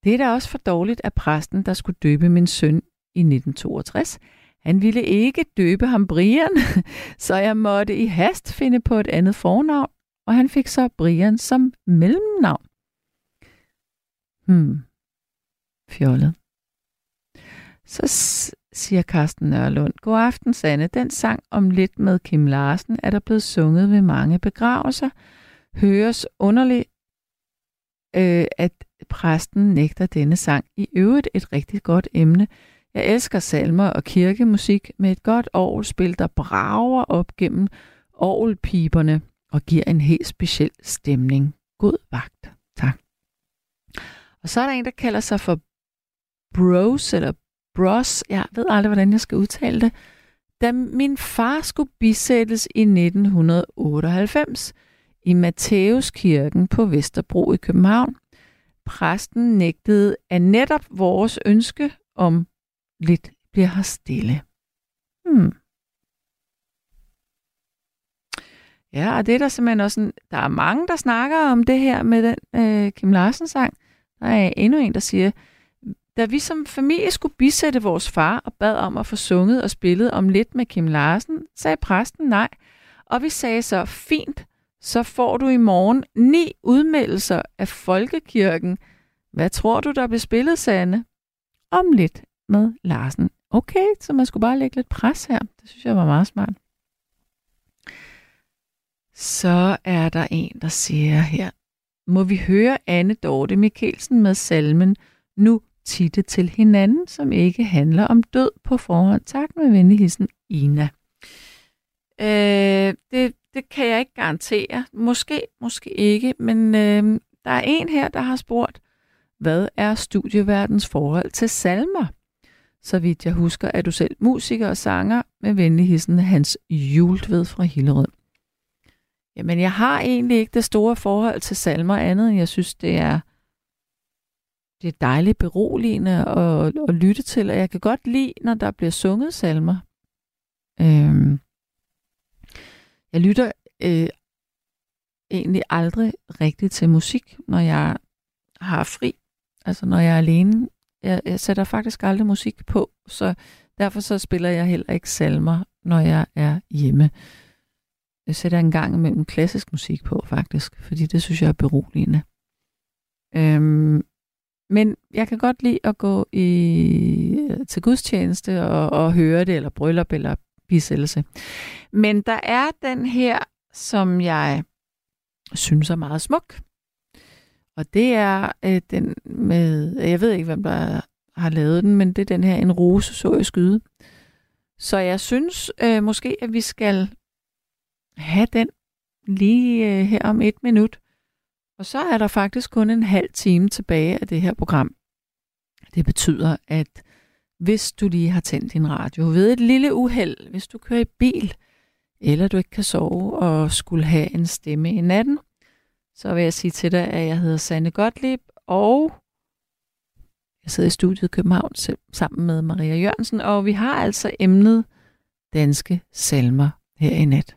det er da også for dårligt at præsten, der skulle døbe min søn i 1962. Han ville ikke døbe ham Brian, [laughs] så jeg måtte i hast finde på et andet fornavn, og han fik så Brian som mellemnavn. Hmm. Fjollet. Så siger Carsten Nørlund, God aften, Sanne. Den sang om lidt med Kim Larsen er der blevet sunget ved mange begravelser. Høres underligt, øh, at præsten nægter denne sang. I øvrigt et rigtig godt emne. Jeg elsker salmer og kirkemusik med et godt orgelspil, der brager op gennem orgelpiberne og giver en helt speciel stemning. God vagt. Tak. Og så er der en, der kalder sig for Bros, eller Bros. Jeg ved aldrig, hvordan jeg skal udtale det. Da min far skulle bisættes i 1998 i Matthæuskirken på Vesterbro i København, præsten nægtede, at netop vores ønske om lidt bliver her stille. Hmm. Ja, og det er der simpelthen også en, der er mange, der snakker om det her med den øh, Kim Larsen sang. Der er endnu en, der siger, da vi som familie skulle bisætte vores far og bad om at få sunget og spillet om lidt med Kim Larsen, sagde præsten nej. Og vi sagde så, fint, så får du i morgen ni udmeldelser af Folkekirken. Hvad tror du, der bliver spillet, Sande? Om lidt med Larsen. Okay, så man skulle bare lægge lidt pres her. Det synes jeg var meget smart. Så er der en, der siger her, må vi høre Anne Dorte Mikkelsen med salmen Nu titte til hinanden, som ikke handler om død på forhånd. Tak med venligheden, Ina. Øh, det, det kan jeg ikke garantere. Måske, måske ikke, men øh, der er en her, der har spurgt, hvad er studieverdens forhold til salmer? Så vidt jeg husker, er du selv musiker og sanger med venligheden Hans Jultved fra Hillerød. Jamen, jeg har egentlig ikke det store forhold til salmer andet, end jeg synes, det er, det er dejligt beroligende at, at lytte til, og jeg kan godt lide, når der bliver sunget salmer. Øhm, jeg lytter øh, egentlig aldrig rigtigt til musik, når jeg har fri. Altså når jeg er alene. Jeg, jeg sætter faktisk aldrig musik på, så derfor så spiller jeg heller ikke salmer, når jeg er hjemme. Jeg sætter en gang imellem klassisk musik på, faktisk, fordi det synes jeg er beroligende. Øhm, men jeg kan godt lide at gå i, øh, til gudstjeneste og, og høre det, eller bryllup, eller bisættelse. Men der er den her, som jeg synes er meget smuk. Og det er øh, den med, jeg ved ikke, hvem der har lavet den, men det er den her, en rose så jeg skyde. Så jeg synes øh, måske, at vi skal have den lige øh, her om et minut. Og så er der faktisk kun en halv time tilbage af det her program. Det betyder, at hvis du lige har tændt din radio ved et lille uheld, hvis du kører i bil, eller du ikke kan sove og skulle have en stemme i natten, så vil jeg sige til dig, at jeg hedder Sanne Gottlieb, og jeg sidder i studiet i København sammen med Maria Jørgensen, og vi har altså emnet danske salmer her i nat.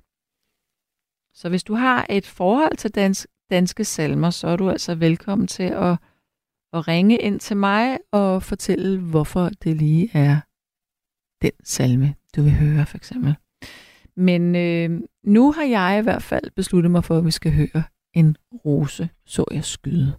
Så hvis du har et forhold til dans, danske salmer, så er du altså velkommen til at, at ringe ind til mig og fortælle, hvorfor det lige er den salme, du vil høre for eksempel. Men øh, nu har jeg i hvert fald besluttet mig for, at vi skal høre en rose, så jeg skyde.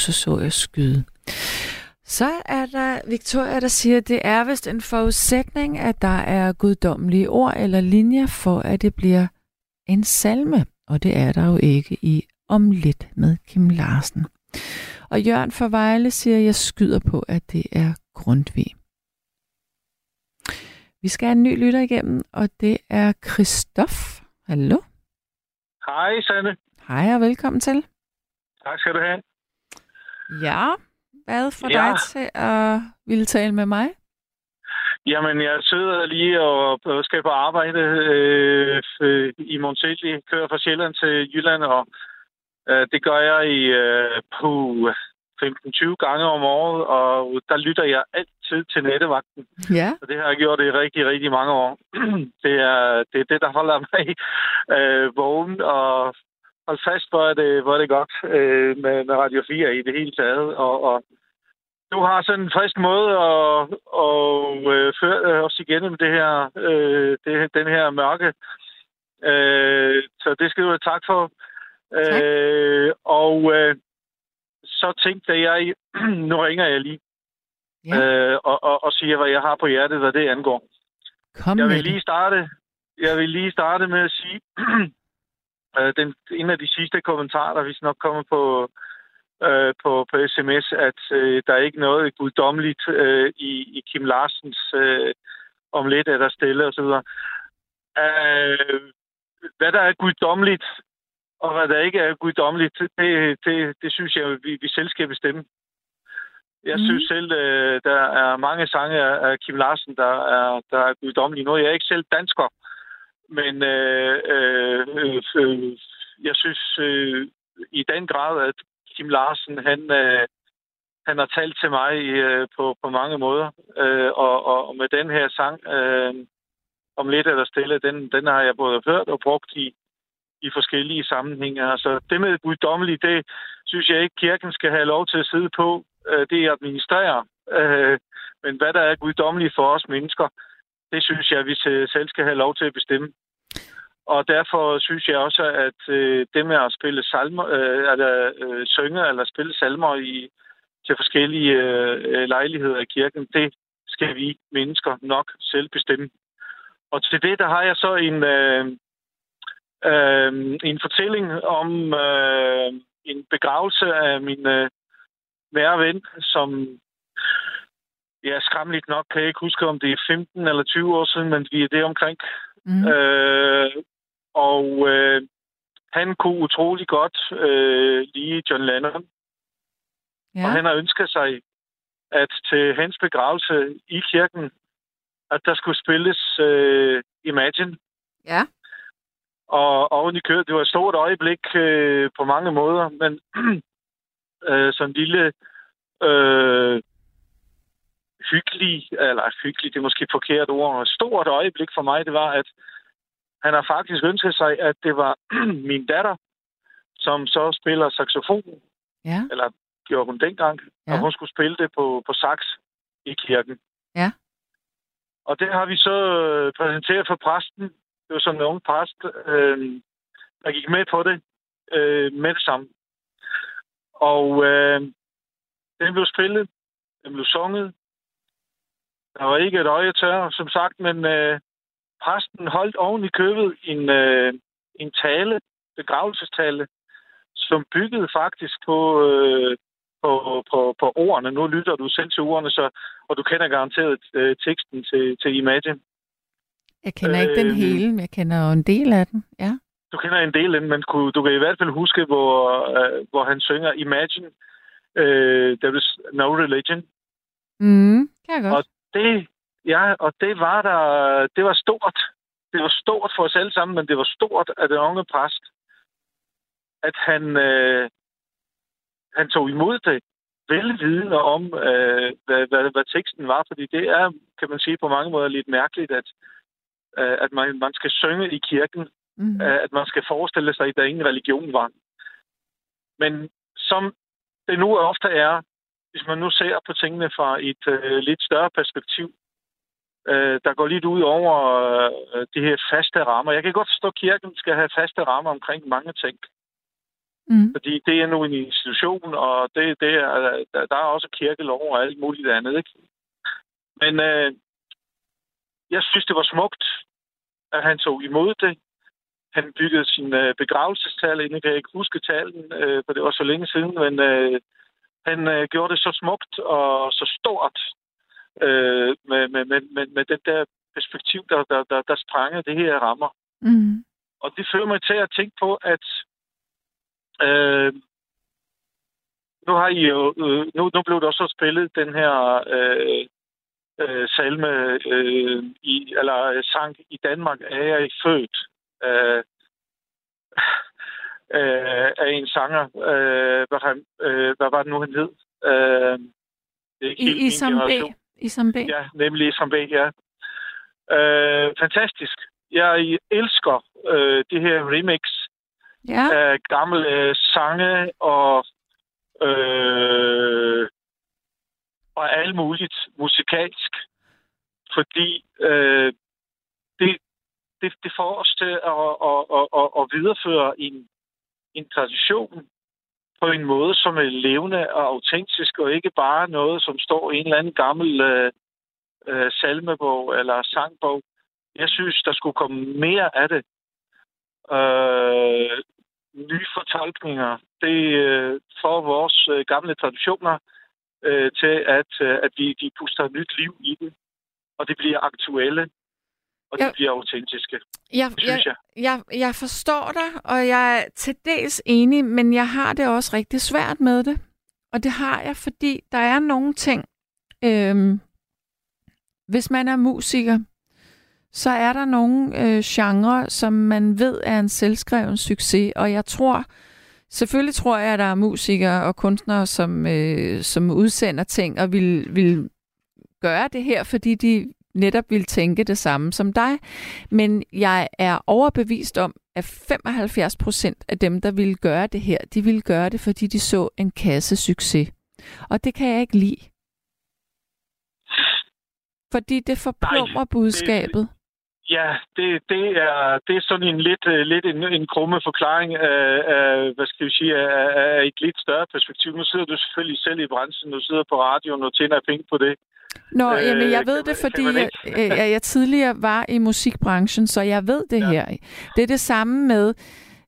Rose så jeg skyde. Så er der Victoria, der siger, at det er vist en forudsætning, at der er guddommelige ord eller linjer for, at det bliver en salme. Og det er der jo ikke i Om lidt med Kim Larsen. Og Jørgen for Vejle siger, at jeg skyder på, at det er Grundtvig. Vi skal have en ny lytter igennem, og det er Christoph. Hallo? Hej, Sanne. Hej og velkommen til. Tak skal du have. Ja, hvad får Ja. dig til at ville tale med mig? Jamen, jeg sidder lige og skal på arbejde øh, øh, i Montelli. Kører fra Sjælland til Jylland, og øh, det gør jeg i øh, på 15-20 gange om året, og der lytter jeg altid til nattevagten. Ja. Og det har jeg gjort i rigtig, rigtig mange år. [clears throat] det, er, det er det, der holder mig øh, vågen og hold fast, hvor er det, hvor er det godt øh, med, med Radio 4 i det hele taget. Og, og du har sådan en frisk måde at, at øh, føre os igennem det her, øh, det, den her mørke. Øh, så det skal du have tak for. Tak. Øh, og øh, så tænkte jeg, [clears throat] nu ringer jeg lige Ja. øh, og, og, og siger, hvad jeg har på hjertet, hvad det angår. Kom jeg vil lige starte. Jeg vil lige starte med at sige, [clears throat] øh, den, en af de sidste kommentarer, der vi nok kommer på, øh, på, på sms, at øh, der er ikke noget guddommeligt øh, i, i Kim Larsens øh, om lidt er der stille osv. Øh, hvad der er guddommeligt, og hvad der ikke er guddommeligt, det, det, det synes jeg, vi, vi selv skal bestemme. Jeg mm. synes selv, øh, der er mange sange af, af Kim Larsen, der er, der er guddommelige. Nu er jeg ikke selv dansker, men øh, øh, øh, øh, jeg synes øh, i den grad, at Kim Larsen, han, øh, han har talt til mig øh, på, på mange måder. Øh, og, og, og med den her sang, øh, om lidt eller stille, den, den har jeg både hørt og brugt i, i forskellige sammenhænge. Altså, det med guddommeligt, det synes jeg ikke, kirken skal have lov til at sidde på. Øh, det er administrere. Øh, men hvad der er guddommeligt for os mennesker, det synes jeg, vi selv skal have lov til at bestemme. Og derfor synes jeg også, at øh, det med at spille salmer, øh, eller øh, synge eller spille salmer i, til forskellige øh, lejligheder i kirken, det skal vi mennesker nok selv bestemme. Og til det, der har jeg så en, øh, øh, en fortælling om øh, en begravelse af min øh, nære ven, som ja, skræmmeligt nok kan jeg ikke huske, om det er 15 eller 20 år siden, men vi er det omkring. Mm. Øh, og øh, han kunne utrolig godt øh, lige John Lennon. Ja. Og han har ønsket sig, at til hans begravelse i kirken, at der skulle spilles øh, Imagine. Ja. Og oven i køret, det var et stort øjeblik øh, på mange måder, men [clears throat] øh, sådan en lille øh, hyggelig, eller hyggelig, det er måske et forkert ord, et stort øjeblik for mig, det var, at han har faktisk ønsket sig, at det var [clears throat] min datter, som så spiller saxofon, Ja. eller gjorde hun dengang, Ja. og hun skulle spille det på, på sax i kirken. Ja. Og det har vi så øh, præsenteret for præsten. Det var sådan en ung præst, øh, der gik med på det øh, med det samme. Og øh, den blev spillet, den blev sunget. Der var ikke et øje tør, som sagt, men øh, præsten holdt oven i købet en, øh, en tale, begravelsestale, som byggede faktisk på, øh, på, på, på ordene. Nu lytter du selv til ordene, så, og du kender garanteret øh, teksten til, til Imagine. Jeg kender ikke den Øh, hele, men jeg kender jo en del af den. Ja. Du kender en del af den, men kunne, du kan i hvert fald huske, hvor, øh, hvor han synger Imagine, øh, there is no religion. Mm, kan jeg godt. Og det, ja, og det var der, det var stort. Det var stort for os alle sammen, men det var stort af den unge præst, at han, øh, han tog imod det, velvidende om, øh, hvad, hvad, hvad teksten var, fordi det er, kan man sige, på mange måder lidt mærkeligt, at, øh, at man, man skal synge i kirken, Mm. øh, at man skal forestille sig, at der ingen religion var. Men som det nu ofte er, hvis man nu ser på tingene fra et øh, lidt større perspektiv, øh, der går lidt ud over øh, de her faste rammer. Jeg kan godt forstå, at kirken skal have faste rammer omkring mange ting. Mm. Fordi det er nu en institution, og det, det er, der, der er også kirkelov og alt muligt andet. Ikke? Men øh, jeg synes, det var smukt, at han tog imod det. Han byggede sin øh, begravelsestal ind. Jeg kan ikke huske talen, øh, for det var så længe siden, men øh, han øh, gjorde det så smukt og så stort øh, med, med, med, med, med den der perspektiv, der, der, der, der sprænger det her rammer. Mm. Og det fører mig til at tænke på, at øh, nu har I jo, øh, nu, nu blev der så spillet den her øh, øh, salme, øh, i, eller øh, sang i Danmark, er jeg ikke født. Øh, øh, af en sanger, øh, hvad, han, øh, hvad var det nu, han hed? Øh, det er ikke helt I, min Isam B. Isam B. Ja, nemlig Isam B, ja. Øh, fantastisk. Jeg elsker øh, det her remix Ja. af gamle sange og øh, og alt muligt musikalsk. Fordi øh, det, det, det får os til at, at, at, at, at videreføre en, en tradition på en måde, som er levende og autentisk, og ikke bare noget, som står i en eller anden gammel øh, øh, salmebog eller sangbog. Jeg synes, der skulle komme mere af det. Øh, nye fortolkninger. Det øh, får vores øh, gamle traditioner øh, til, at, øh, at vi de puster nyt liv i det. Og det bliver aktuelle, og Ja. det bliver autentiske. Jeg, synes jeg, jeg, jeg forstår dig, og jeg er til dels enig, men jeg har det også rigtig svært med det. Og det har jeg, fordi der er nogle ting. Øhm, hvis man er musiker, så er der nogle øh, genrer, som man ved er en selvskreven succes, og jeg tror, selvfølgelig tror jeg, at der er musikere og kunstnere, som, øh, som udsender ting og vil, vil gøre det her, fordi de netop vil tænke det samme som dig. Men jeg er overbevist om, at 75 procent af dem, der ville gøre det her, de ville gøre det, fordi de så en kasse succes. Og det kan jeg ikke lide. Fordi det forplumrer budskabet. Ja, det, det, er, det er sådan en lidt, øh, lidt en, en krumme forklaring af, af, hvad skal vi sige, af, af et lidt større perspektiv. Nu sidder du selvfølgelig selv i branchen, du sidder på radioen og tjener penge på det. Nå, Øh, jamen, jeg ved det, fordi man jeg, jeg, jeg tidligere var i musikbranchen, så jeg ved det ja. her. Det er det samme med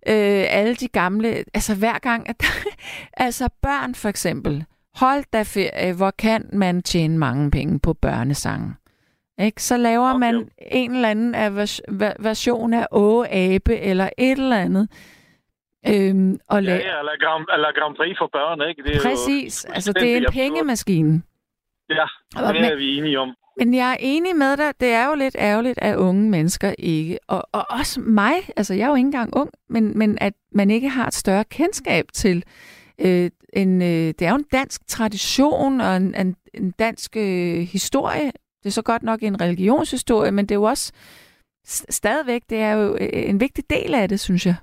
øh, alle de gamle... Altså hver gang... At, [laughs] altså børn for eksempel. Hold da ferie, hvor kan man tjene mange penge på børnesange? Ikke? Så laver okay. man en eller anden vers- ver- version af Åge Abe eller et eller andet. Øhm, og Ja, la- ja, eller Grand, eller Grand Prix for børn, ikke? Det er Præcis. Jo Altså, det er en pengemaskine. Ja, Og det er men- vi enige om. Men jeg er enig med dig. Det er jo lidt ærgerligt, at unge mennesker ikke, og, og også mig, altså jeg er jo ikke engang ung, men, men at man ikke har et større kendskab til øh, en, øh, det er jo en dansk tradition og en, en, en dansk øh, historie. Det er så godt nok en religionshistorie, men det er jo også stadigvæk, det er jo øh, en vigtig del af det, synes jeg.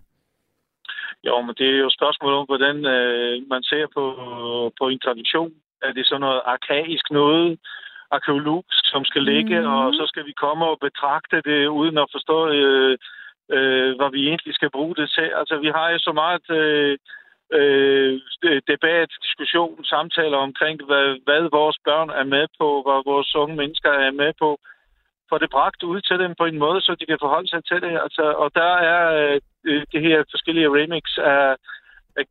Jo, men det er jo et spørgsmål om, hvordan øh, man ser på, på en tradition. Er det sådan noget arkaisk noget, arkeologisk, som skal ligge, mm. og så skal vi komme og betragte det, uden at forstå, øh, øh, hvad vi egentlig skal bruge det til. Altså, vi har jo så meget øh, øh, debat, diskussion, samtaler omkring, hvad, hvad vores børn er med på, hvad vores unge mennesker er med på. Få det bragt ud til dem på en måde, så de kan forholde sig til det. Altså, og der er øh, det her forskellige remix af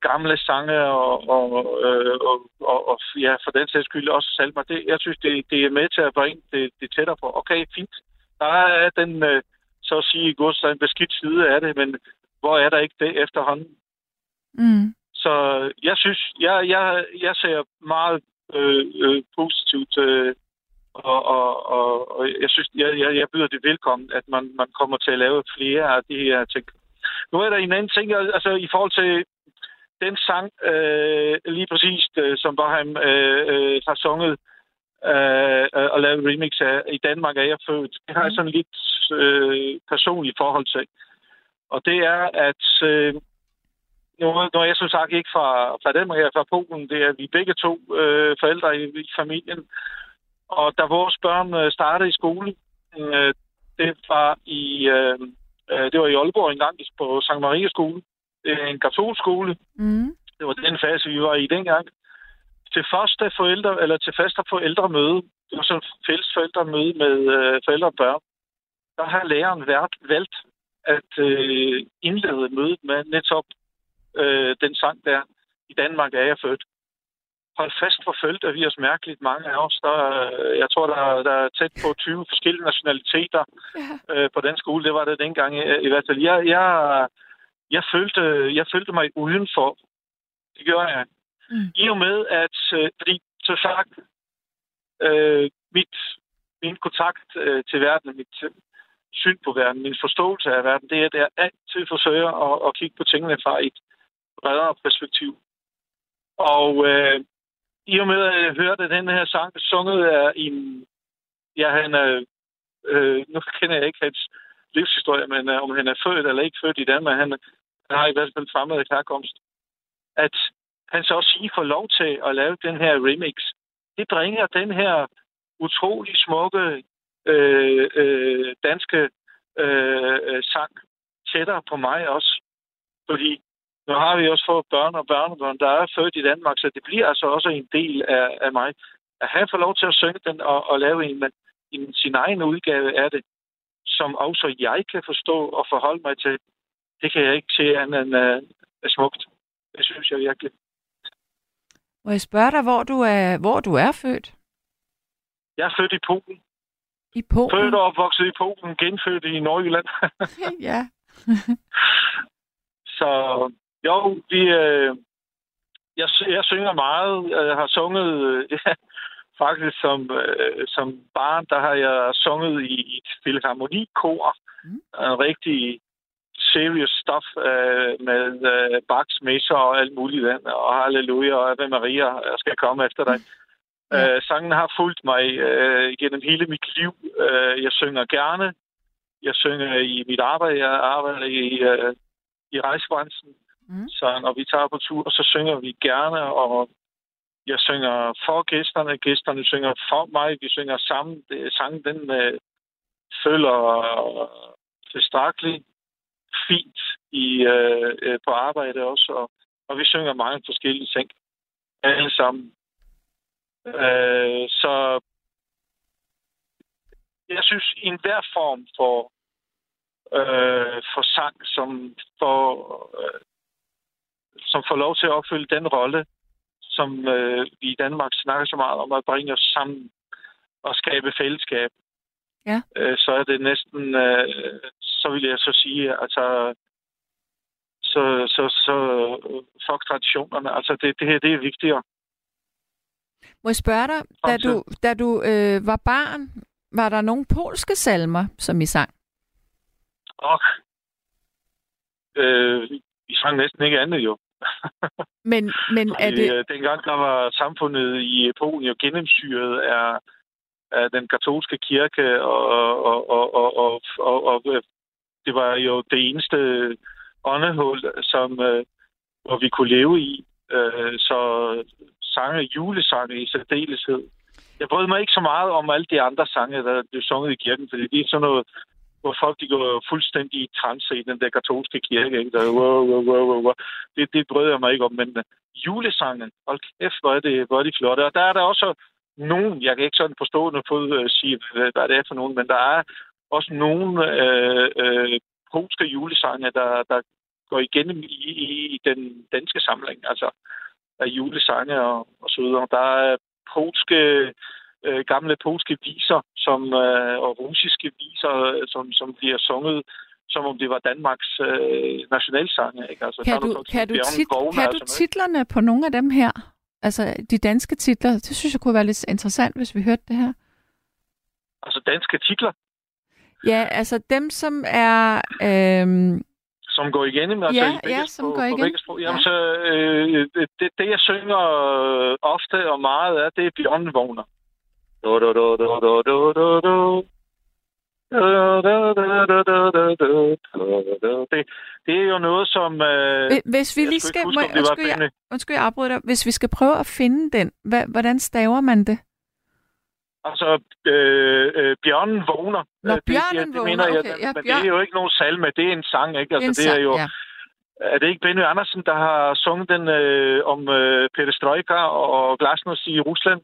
gamle sange og, og, øh, og, og, og ja, for den sags skyld også salmer. Det, jeg synes, det, det er med til at bringe det, det tættere på. Okay, fint. Der er den, øh, så at sige, gods en beskidt side af det, men hvor er der ikke det efterhånden? Mm. Så jeg synes, jeg, jeg, jeg ser meget øh, øh, positivt, øh, og, og, og, og jeg synes, jeg, jeg, jeg byder det velkommen, at man, man kommer til at lave flere af de her ting. Nu er der en anden ting, altså i forhold til den sang, øh, lige præcis, øh, som Bohem øh, øh, har sunget øh, øh, og lavet remix af, i Danmark er jeg født. Det har jeg sådan lidt øh, personligt forhold til. Og det er, at øh, nu, nu er jeg som sagt ikke fra, fra Danmark, jeg er fra Polen. Det er vi begge to øh, forældre i, i familien. Og da vores børn øh, startede i skole, øh, det var i øh, øh, det var i Aalborg engang på Sankt Maria skole. Øh, en katolsk skole. Mm. Det var den fase, vi var i dengang. Til første forældre, eller til første forældremøde, det var sådan fælles forældremøde med øh, forældre og børn, der har læreren været, valgt at øh, indlede mødet med netop øh, den sang der. I Danmark er jeg født. Hold fast for følte vi os mærkeligt mange af os. Der, øh, jeg tror, der, der er tæt på 20 forskellige nationaliteter Ja. øh, på den skole. Det var det dengang i, i hvert fald. Jeg, jeg, jeg, følte, jeg følte mig udenfor. Det gjorde jeg. Mm. I og med, at... Øh, fordi, så sagt, øh, mit, min kontakt øh, til verden, mit syn på verden, min forståelse af verden, det er, at jeg altid forsøger at, at kigge på tingene fra et bredere perspektiv. Og øh, i og med, at jeg hørte den her sang sunget af en... Ja, han er... Øh, nu kender jeg ikke hans livshistorie, men øh, om han er født eller ikke født i Danmark, han har i hvert fald fremmed herkomst. At han så også sige får lov til at lave den her remix. Det bringer den her utrolig smukke øh, øh, danske øh, øh, sang tættere på mig også. Fordi nu har vi også fået børn og børnebørn, der er født i Danmark, så det bliver altså også en del af, af mig. At han får lov til at synge den og, og lave en, men en, sin egen udgave af det, som også jeg kan forstå og forholde mig til, det kan jeg ikke se andet end uh, er smukt. Det synes jeg virkelig. Må jeg spørge dig, hvor du er, hvor du er født? Jeg er født i Polen. I Polen? Født og opvokset i Polen, genfødt i Nordjylland. [laughs] ja. [laughs] Så jo, vi, øh, jeg, jeg synger meget. Jeg har sunget, øh, [laughs] ja, faktisk som, øh, som barn, der har jeg sunget i, i et filharmonikor. Mm. En rigtig serious stuff øh, med øh, Bachs messer og alt muligt andet. Og halleluja og Ave Maria, jeg skal komme efter dig. Ja. Øh, sangen har fulgt mig øh, gennem hele mit liv. Øh, jeg synger gerne. Jeg synger i mit arbejde. Jeg arbejder i, øh, i rejsebranchen. Mm. Så når vi tager på tur, så synger vi gerne, og jeg synger for gæsterne, gæsterne synger for mig, vi synger sammen. Sangen, den øh, føler tilstrækkeligt fint i, øh, øh, på arbejde også, og, og vi synger mange forskellige ting alle sammen. Øh, så jeg synes, i enhver form for, øh, for sang, som får, øh, som får lov til at opfylde den rolle, som øh, vi i Danmark snakker så meget om at bringe os sammen og skabe fællesskab, Ja. øh, så er det næsten, øh, så vil jeg så sige, altså, så, så, så fuck traditionerne. Altså, det, det her, det er vigtigere. Må jeg spørge dig, da du, da du øh, var barn, var der nogle polske salmer, som I sang? Og øh, vi sang næsten ikke andet jo. Men, men er Fordi, det... øh, dengang der var samfundet i Polen jo gennemsyret af, af den katolske kirke, og, og, og, og, og, og, og øh, det var jo det eneste åndehul, som, øh, hvor vi kunne leve i. Øh, så sange, julesange i særdeleshed. Jeg brød mig ikke så meget om alle de andre sange, der blev sunget i kirken, fordi det er sådan noget, hvor folk de går fuldstændig i trance i den der katolske kirke. Ikke? Der, wow, wow, wow, wow, wow. Det, det brød jeg mig ikke om, men øh, julesangen, hold kæft, hvor er, det, hvor er det flotte. Og der er der også nogen, jeg kan ikke sådan på stående fod sige, hvad, det er for nogen, men der er også nogle øh, øh, polske julesange, der, der går igennem i, i, den danske samling, altså af julesange og, og så videre. Der er polske, øh, gamle polske viser som, øh, og russiske viser, som, som bliver sunget, som om det var Danmarks øh, nationalsange. Ikke? Altså, Kan du, kan du, tit, kan og du noget, titlerne på nogle af dem her? Altså de danske titler, det synes jeg kunne være lidt interessant, hvis vi hørte det her. Altså danske titler, Ja, altså dem, som er... Øhm, som går igennem. Altså Ja, i begge ja, som sprog- går på igen. Jamen, Ja. så, øh, det, det, jeg synger øh, ofte og meget af, det er Bjørn Vågner. Do, do, do, do, do, do, do, do. Det, det er jo noget, som... Øh, hvi- hvis vi lige skal... Må, huske, det var undskyld, jeg, undskyld, jeg afbryder dig. Hvis vi skal prøve at finde den, hvad, hvordan staver man det? Altså, øh, øh, bjørnen vågner. Nå, Øh, det, bjørnen ja, det vågner, mener jeg, okay. Ja, men bjørn- det er jo ikke nogen salme, det er en sang, ikke? Det er Altså, en det er sang, jo, ja. er det ikke Benny Andersen, der har sunget den øh, om øh, perestrojka og glasnost i Rusland?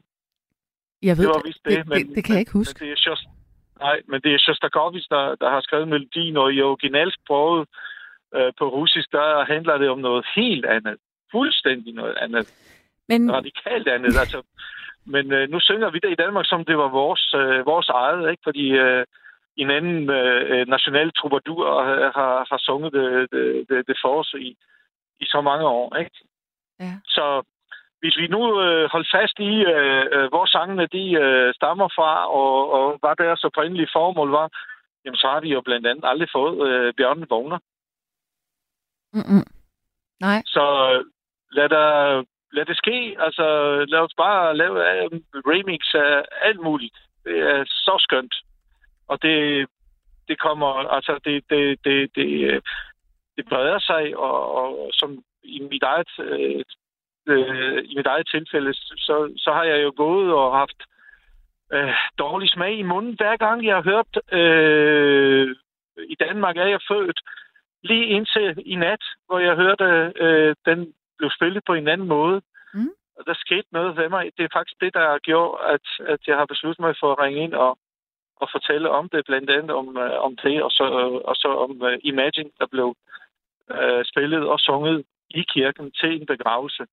Jeg ved det var det, vist det, det, det, men- det kan jeg ikke huske. Men det er Shost... Nej, men det er Shostakovich, der, der har skrevet melodien, og i originalsproget øh, på russisk, der handler det om noget helt andet. Fuldstændig noget andet. Men, Radikalt andet. Altså, men øh, nu synger vi det i Danmark, som det var vores, øh, vores eget, ikke? Fordi øh, en anden øh, national troubadour har, har, sunget det, det, det, det for os i, i så mange år, ikke? Ja. Så hvis vi nu øh, holder fast i, øh, øh, hvor sangene de øh, stammer fra, og, og hvad deres oprindelige formål var, jamen så har vi jo blandt andet aldrig fået øh, Bjørnen Vågner. Mm-mm. Nej. Så øh, lad, der, lad det ske. Altså, lad os bare lave øh, remix af alt muligt. Det er så skønt. Og det, det kommer, altså, det, det, det, det, øh, det breder sig, og, og som i mit eget, øh, øh, i mit eget tilfælde, så, så har jeg jo gået og haft øh, dårlig smag i munden, hver gang jeg har hørt, øh, i Danmark er jeg født, lige indtil i nat, hvor jeg hørte, øh, den blev spillet på en anden måde. Mm. Og der skete noget ved mig. Det er faktisk det, der har gjort, at, at jeg har besluttet mig for at ringe ind og, og fortælle om det, blandt andet om, øh, om det, og så, og så om uh, Imagine, der blev øh, spillet og sunget i kirken til en begravelse.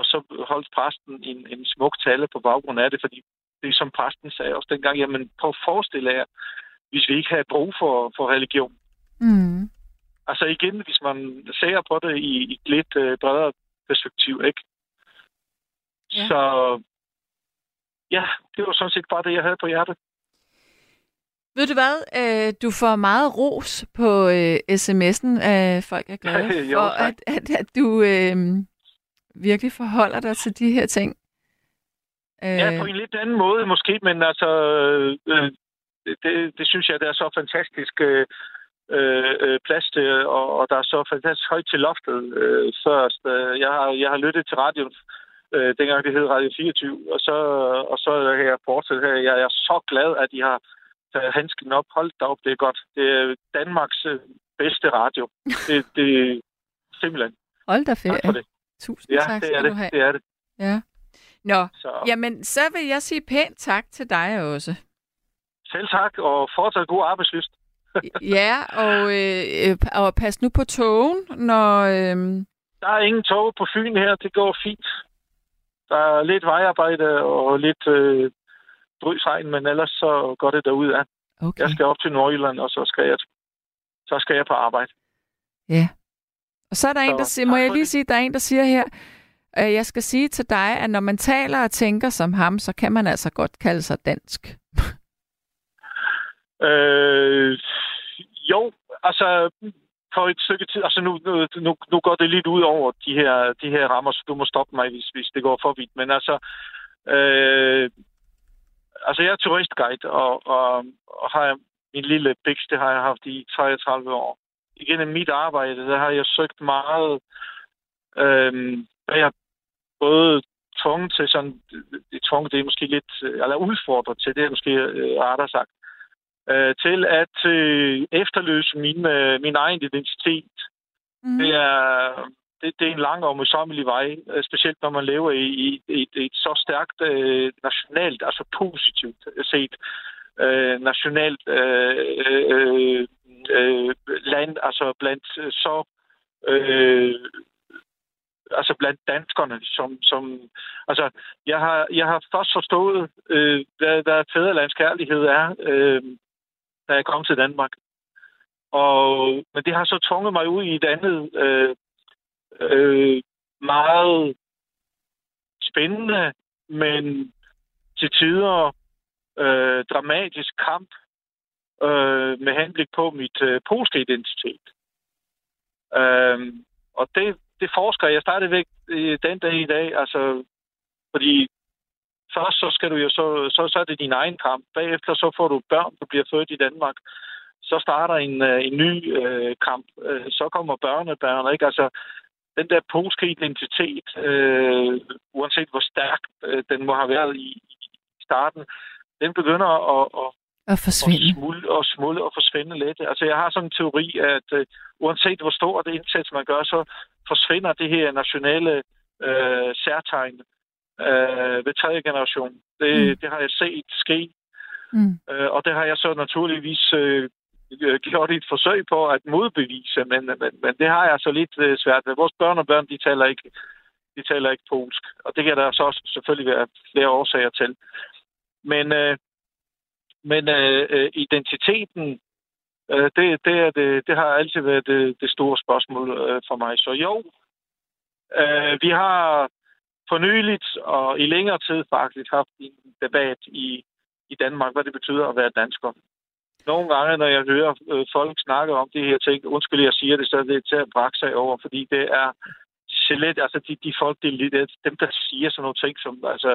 Og så holdt præsten en, en smuk tale på baggrund af det, fordi det, som præsten sagde også dengang, jamen prøv at forestille jer, hvis vi ikke havde brug for, for religion. Mm. Altså igen, hvis man ser på det i, i et lidt øh, bredere perspektiv, ikke? Ja. Så ja, det var sådan set bare det, jeg havde på hjertet. Ved du hvad? Øh, du får meget ros på øh, sms'en af folk er glade [laughs] Jo, for, at, at, at du øh, virkelig forholder dig til de her ting. Øh, Ja, på en lidt anden måde måske, men altså, øh, det, det synes jeg, det er så fantastisk øh, øh, plads til, og, og der er så fantastisk højt til loftet øh, først. Øh, Jeg har, jeg har lyttet til radioen, øh, dengang det hed Radio 24, og så, og så er jeg fortsat her. Jeg er så glad, at I har taget handsken op. Hold da op, det er godt. Det er Danmarks øh, bedste radio. [laughs] Det, det simpelthen. Hold da Tak for ferie. det. Tusind Ja, tak det er det. du have. Det er det. Ja. Nå, Så. jamen så vil jeg sige pænt tak til dig også. Selv tak, og fortsat god arbejdslyst. [laughs] Ja, og, øh, og pas nu på togen, når... Øh, Der er ingen tog på Fyn her. Det går fint. Der er lidt vejarbejde og lidt øh, drysregn, men ellers så går det derud af. okay. Jeg skal op til Nordjylland, og så skal jeg, så skal jeg på arbejde. Ja. Og så er der en, Så, der siger, må jeg lige sige, der er en, der siger her, øh, jeg skal sige til dig, at når man taler og tænker som ham, så kan man altså godt kalde sig dansk. [laughs] Øh, jo, altså for et stykke tid, altså nu, nu, nu, nu går det lidt ud over de her, de her rammer, så du må stoppe mig, hvis, hvis det går for vidt. Men altså, øh, altså jeg er turistguide, og, og, og har min lille biks, det har jeg haft i 33 år. Igennem mit arbejde, der har jeg søgt meget, øh, jeg har både tvunget til sådan, det tvunget, det er måske lidt, eller udfordret til, det er måske øh, rettere sagt, øh, til at øh, efterløse min, øh, min egen identitet. Mm. Det er, det, det er en lang og møjsommelig vej, øh, specielt når man lever i, i, i et, et så stærkt øh, nationalt, altså positivt set, øh, nationalt øh, øh, øh, land, altså blandt øh, så øh, altså blandt danskerne, som, som altså, jeg har, jeg har først forstået, øh, hvad, hvad fædrelandskærlighed er, øh, da jeg kom til Danmark. Og, men det har så tvunget mig ud i et andet øh, øh, meget spændende, men til tider øh, dramatisk kamp øh, med henblik på mit øh, polske identitet. Øh, og det, det forsker jeg stadigvæk øh, den dag i dag, altså fordi først så skal du jo så, så, så er det din egen kamp. Bagefter så får du børn, der bliver født i Danmark. Så starter en, øh, en ny øh, kamp. Øh, så kommer børnebørn, ikke? Altså, den der polske identitet, øh, uanset hvor stærk øh, den må have været i, i starten, den begynder at, at, At forsvinde. Og smule og, smule og forsvinde lidt. Altså, jeg har sådan en teori, at uh, uanset hvor stor det indsats man gør, så forsvinder det her nationale uh, særtegn uh, ved tredje generation. Det, mm. det har jeg set ske, Mm. uh, og det har jeg så naturligvis uh, gjort et forsøg på at modbevise, men, men, men det har jeg så lidt uh, svært ved. Vores børn og børn, de taler ikke de taler ikke polsk. Og det kan der så også selvfølgelig være flere årsager til. Men, øh, men øh, øh, identiteten, øh, det, det, er det, det har altid været det, det store spørgsmål øh, for mig. Så jo, øh, vi har for nyligt og i længere tid faktisk haft en debat i, i Danmark, hvad det betyder at være dansker. Nogle gange, når jeg hører øh, folk snakke om det her ting, undskyld, jeg siger det, så er det til at brække sig over, fordi det er gelet, altså de, de folk, det lidt, dem, der siger sådan nogle ting, som altså,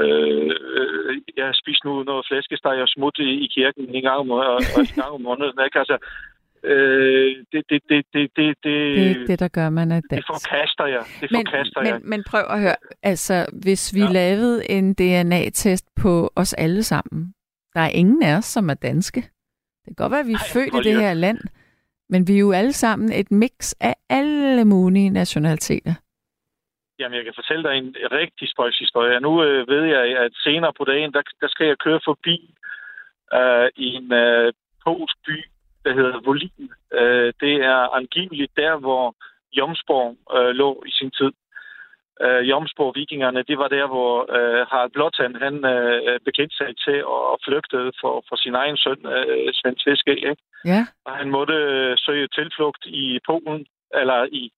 øh, øh, jeg har spist nu noget flæskesteg og smut i, i kirken en gang om, og, og en gang om måneden, ikke? Altså, øh, det, det, det, det, det, det, Det er det, der gør, man er det dansk. forkaster jeg. Det Men, forkaster jeg. men, men prøv at høre, altså hvis vi ja. lavede en DNA-test på os alle sammen, der er ingen af os, som er danske. Det kan godt være, at vi er Ej, født i det her land, men vi er jo alle sammen et mix af alle mulige nationaliteter. Jamen, jeg kan fortælle dig en rigtig spøjs historie. Nu øh, ved jeg, at senere på dagen, der, der skal jeg køre forbi øh, en øh, polsk by, der hedder Volin. Øh, det er angiveligt der, hvor Jomsborg øh, lå i sin tid. Øh, Jomsborg vikingerne, det var der, hvor øh, Harald Blåtand, han øh, bekendte sig til at flygte for, for sin egen søn, øh, Svend Fiske, ikke? Ja, Og han måtte øh, søge tilflugt i Polen, eller i,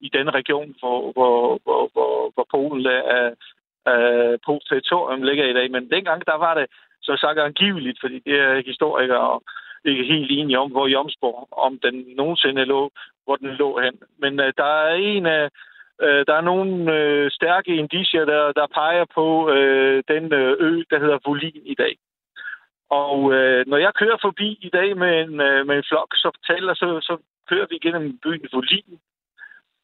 i den region, hvor, hvor, hvor, hvor, hvor Polen er, er Polsk territorium ligger i dag. Men dengang, der var det så sagt angiveligt, fordi det er historikere ikke helt enige om, hvor Jomsborg, om den nogensinde lå, hvor den lå hen. Men øh, der er en af øh, der er nogle øh, stærke indicier, der, der peger på øh, den øh, ø, der hedder Volin i dag. Og øh, når jeg kører forbi i dag med en, øh, med en flok så fortæller, så, så kører vi gennem byen Volin.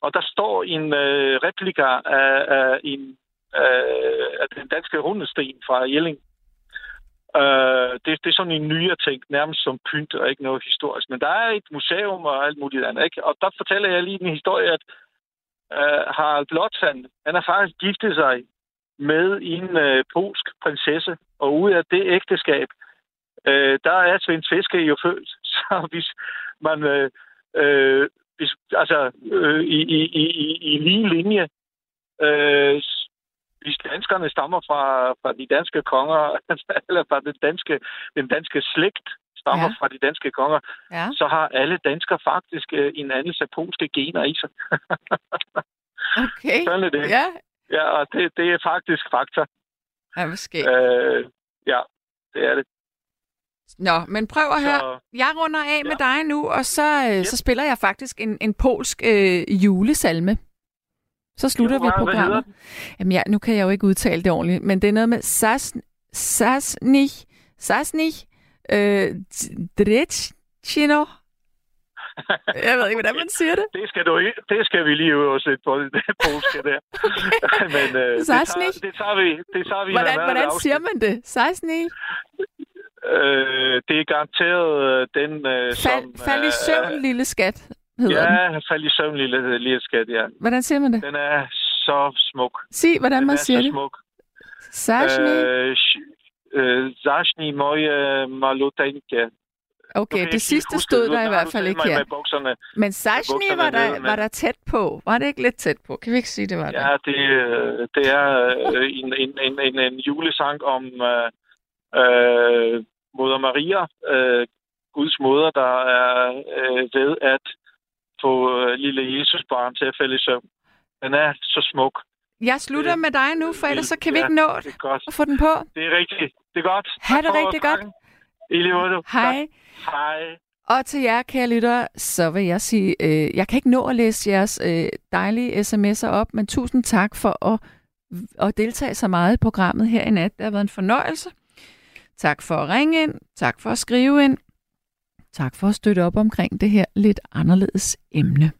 Og der står en øh, replika af, af, en, øh, af den danske hundesten fra Jelling. Øh, det, det er sådan en nyere ting, nærmest som pynt og ikke noget historisk. Men der er et museum og alt muligt andet. Ikke? Og der fortæller jeg lige en historie, at øh, Harald Blåtand, han har faktisk giftet sig med en øh, polsk prinsesse. Og ud af det ægteskab, øh, der er Svend Fiske jo født. [laughs] Så hvis man... Øh, øh, altså, øh, i, i, i, i- lige linje, øh, hvis danskerne stammer fra, fra de danske konger, [laughs] eller fra den danske, den danske slægt stammer Ja. fra de danske konger, ja. så har alle danskere faktisk øh, en anden af polske gener i sig. [laughs] Okay. Sådan er det. Ja, Ja, og det, det er faktisk fakta. ja måske. Øh, ja, det er det. Nå, men prøv at høre. Så, Jeg runder af med dig nu, og så, øh, så spiller jeg faktisk en, en polsk øh, julesalme. Så slutter Jo, vi programmet. Jamen ja, nu kan jeg jo ikke udtale det ordentligt, men det er noget med sas, sasni, sasni, øh, dretchino. [laughs] Jeg ved ikke, hvordan man siger det. det, skal du, det skal vi lige øve os lidt på, det polske der. [laughs] Men øh, det, tager, det tager vi, det tager vi Hvordan, hvordan afsnit. siger man det? Sasni? Øh, det er garanteret øh, den, øh, Fal, som... fald i søvn, lille skat, hedder den. Ja, fald i søvn, lille, lille skat, ja. Hvordan siger man det? Den er så smuk. Sig, hvordan Den man er siger så det. smuk. Sasni? Øh, øh, Zacznij moje maluteńkie. Okay, det sidste stod der i hvert fald ikke her. Med bukserne. Men Sashni var der, nede, var der tæt på. Var det ikke lidt tæt på? Kan vi ikke sige, det var? Ja, det, øh, det er øh, en, en, en, en, en julesang om øh, øh, Moder Maria, øh, Guds moder, der er øh, ved at få øh, lille Jesusbarn til at falde i søvn. Den er så smuk. Jeg slutter Det- med dig nu, for ellers så kan vi Ja, ikke nå Det at få den på. Det er rigtigt. Det er godt. Ha' det rigtig godt. I lige måde. Hej. Tak. Hej. Og til jer, kære lyttere, så vil jeg sige, øh, jeg kan ikke nå at læse jeres øh, dejlige sms'er op, men tusind tak for at, at deltage så meget i programmet her i nat. Det har været en fornøjelse. Tak for at ringe ind. Tak for at skrive ind. Tak for at støtte op omkring det her lidt anderledes emne.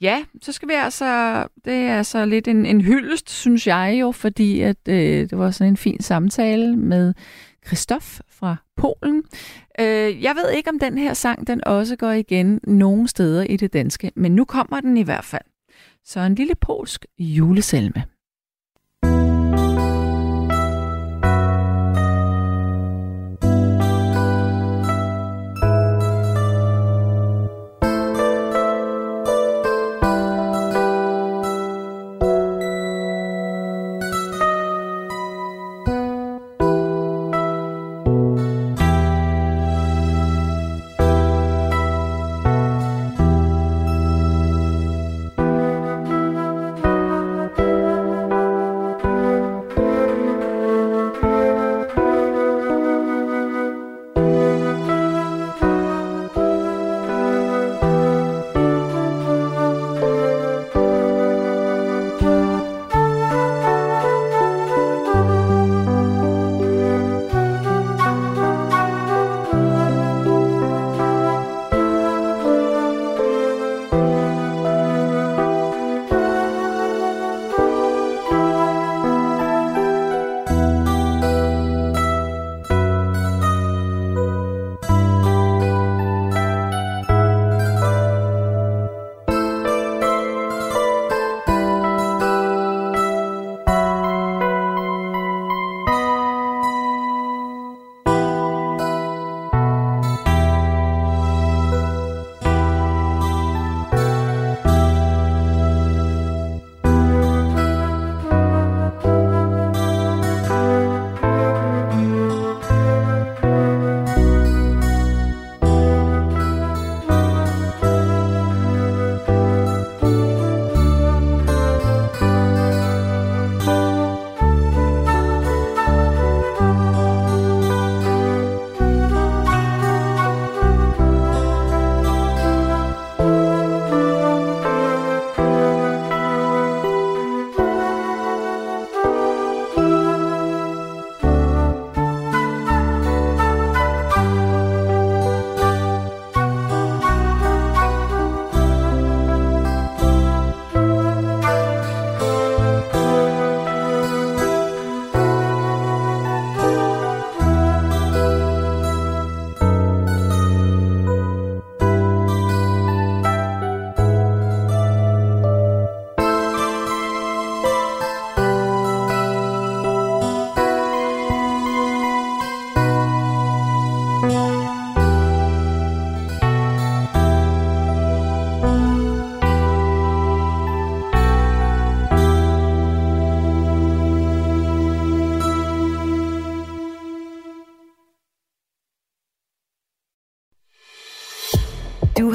Ja, så skal vi altså, det er altså lidt en, en hyldest, synes jeg jo, fordi at, øh, det var sådan en fin samtale med Christoph fra Polen. Øh, jeg ved ikke, om den her sang den også går igen nogen steder i det danske, men nu kommer den i hvert fald. Så en lille polsk julesalme.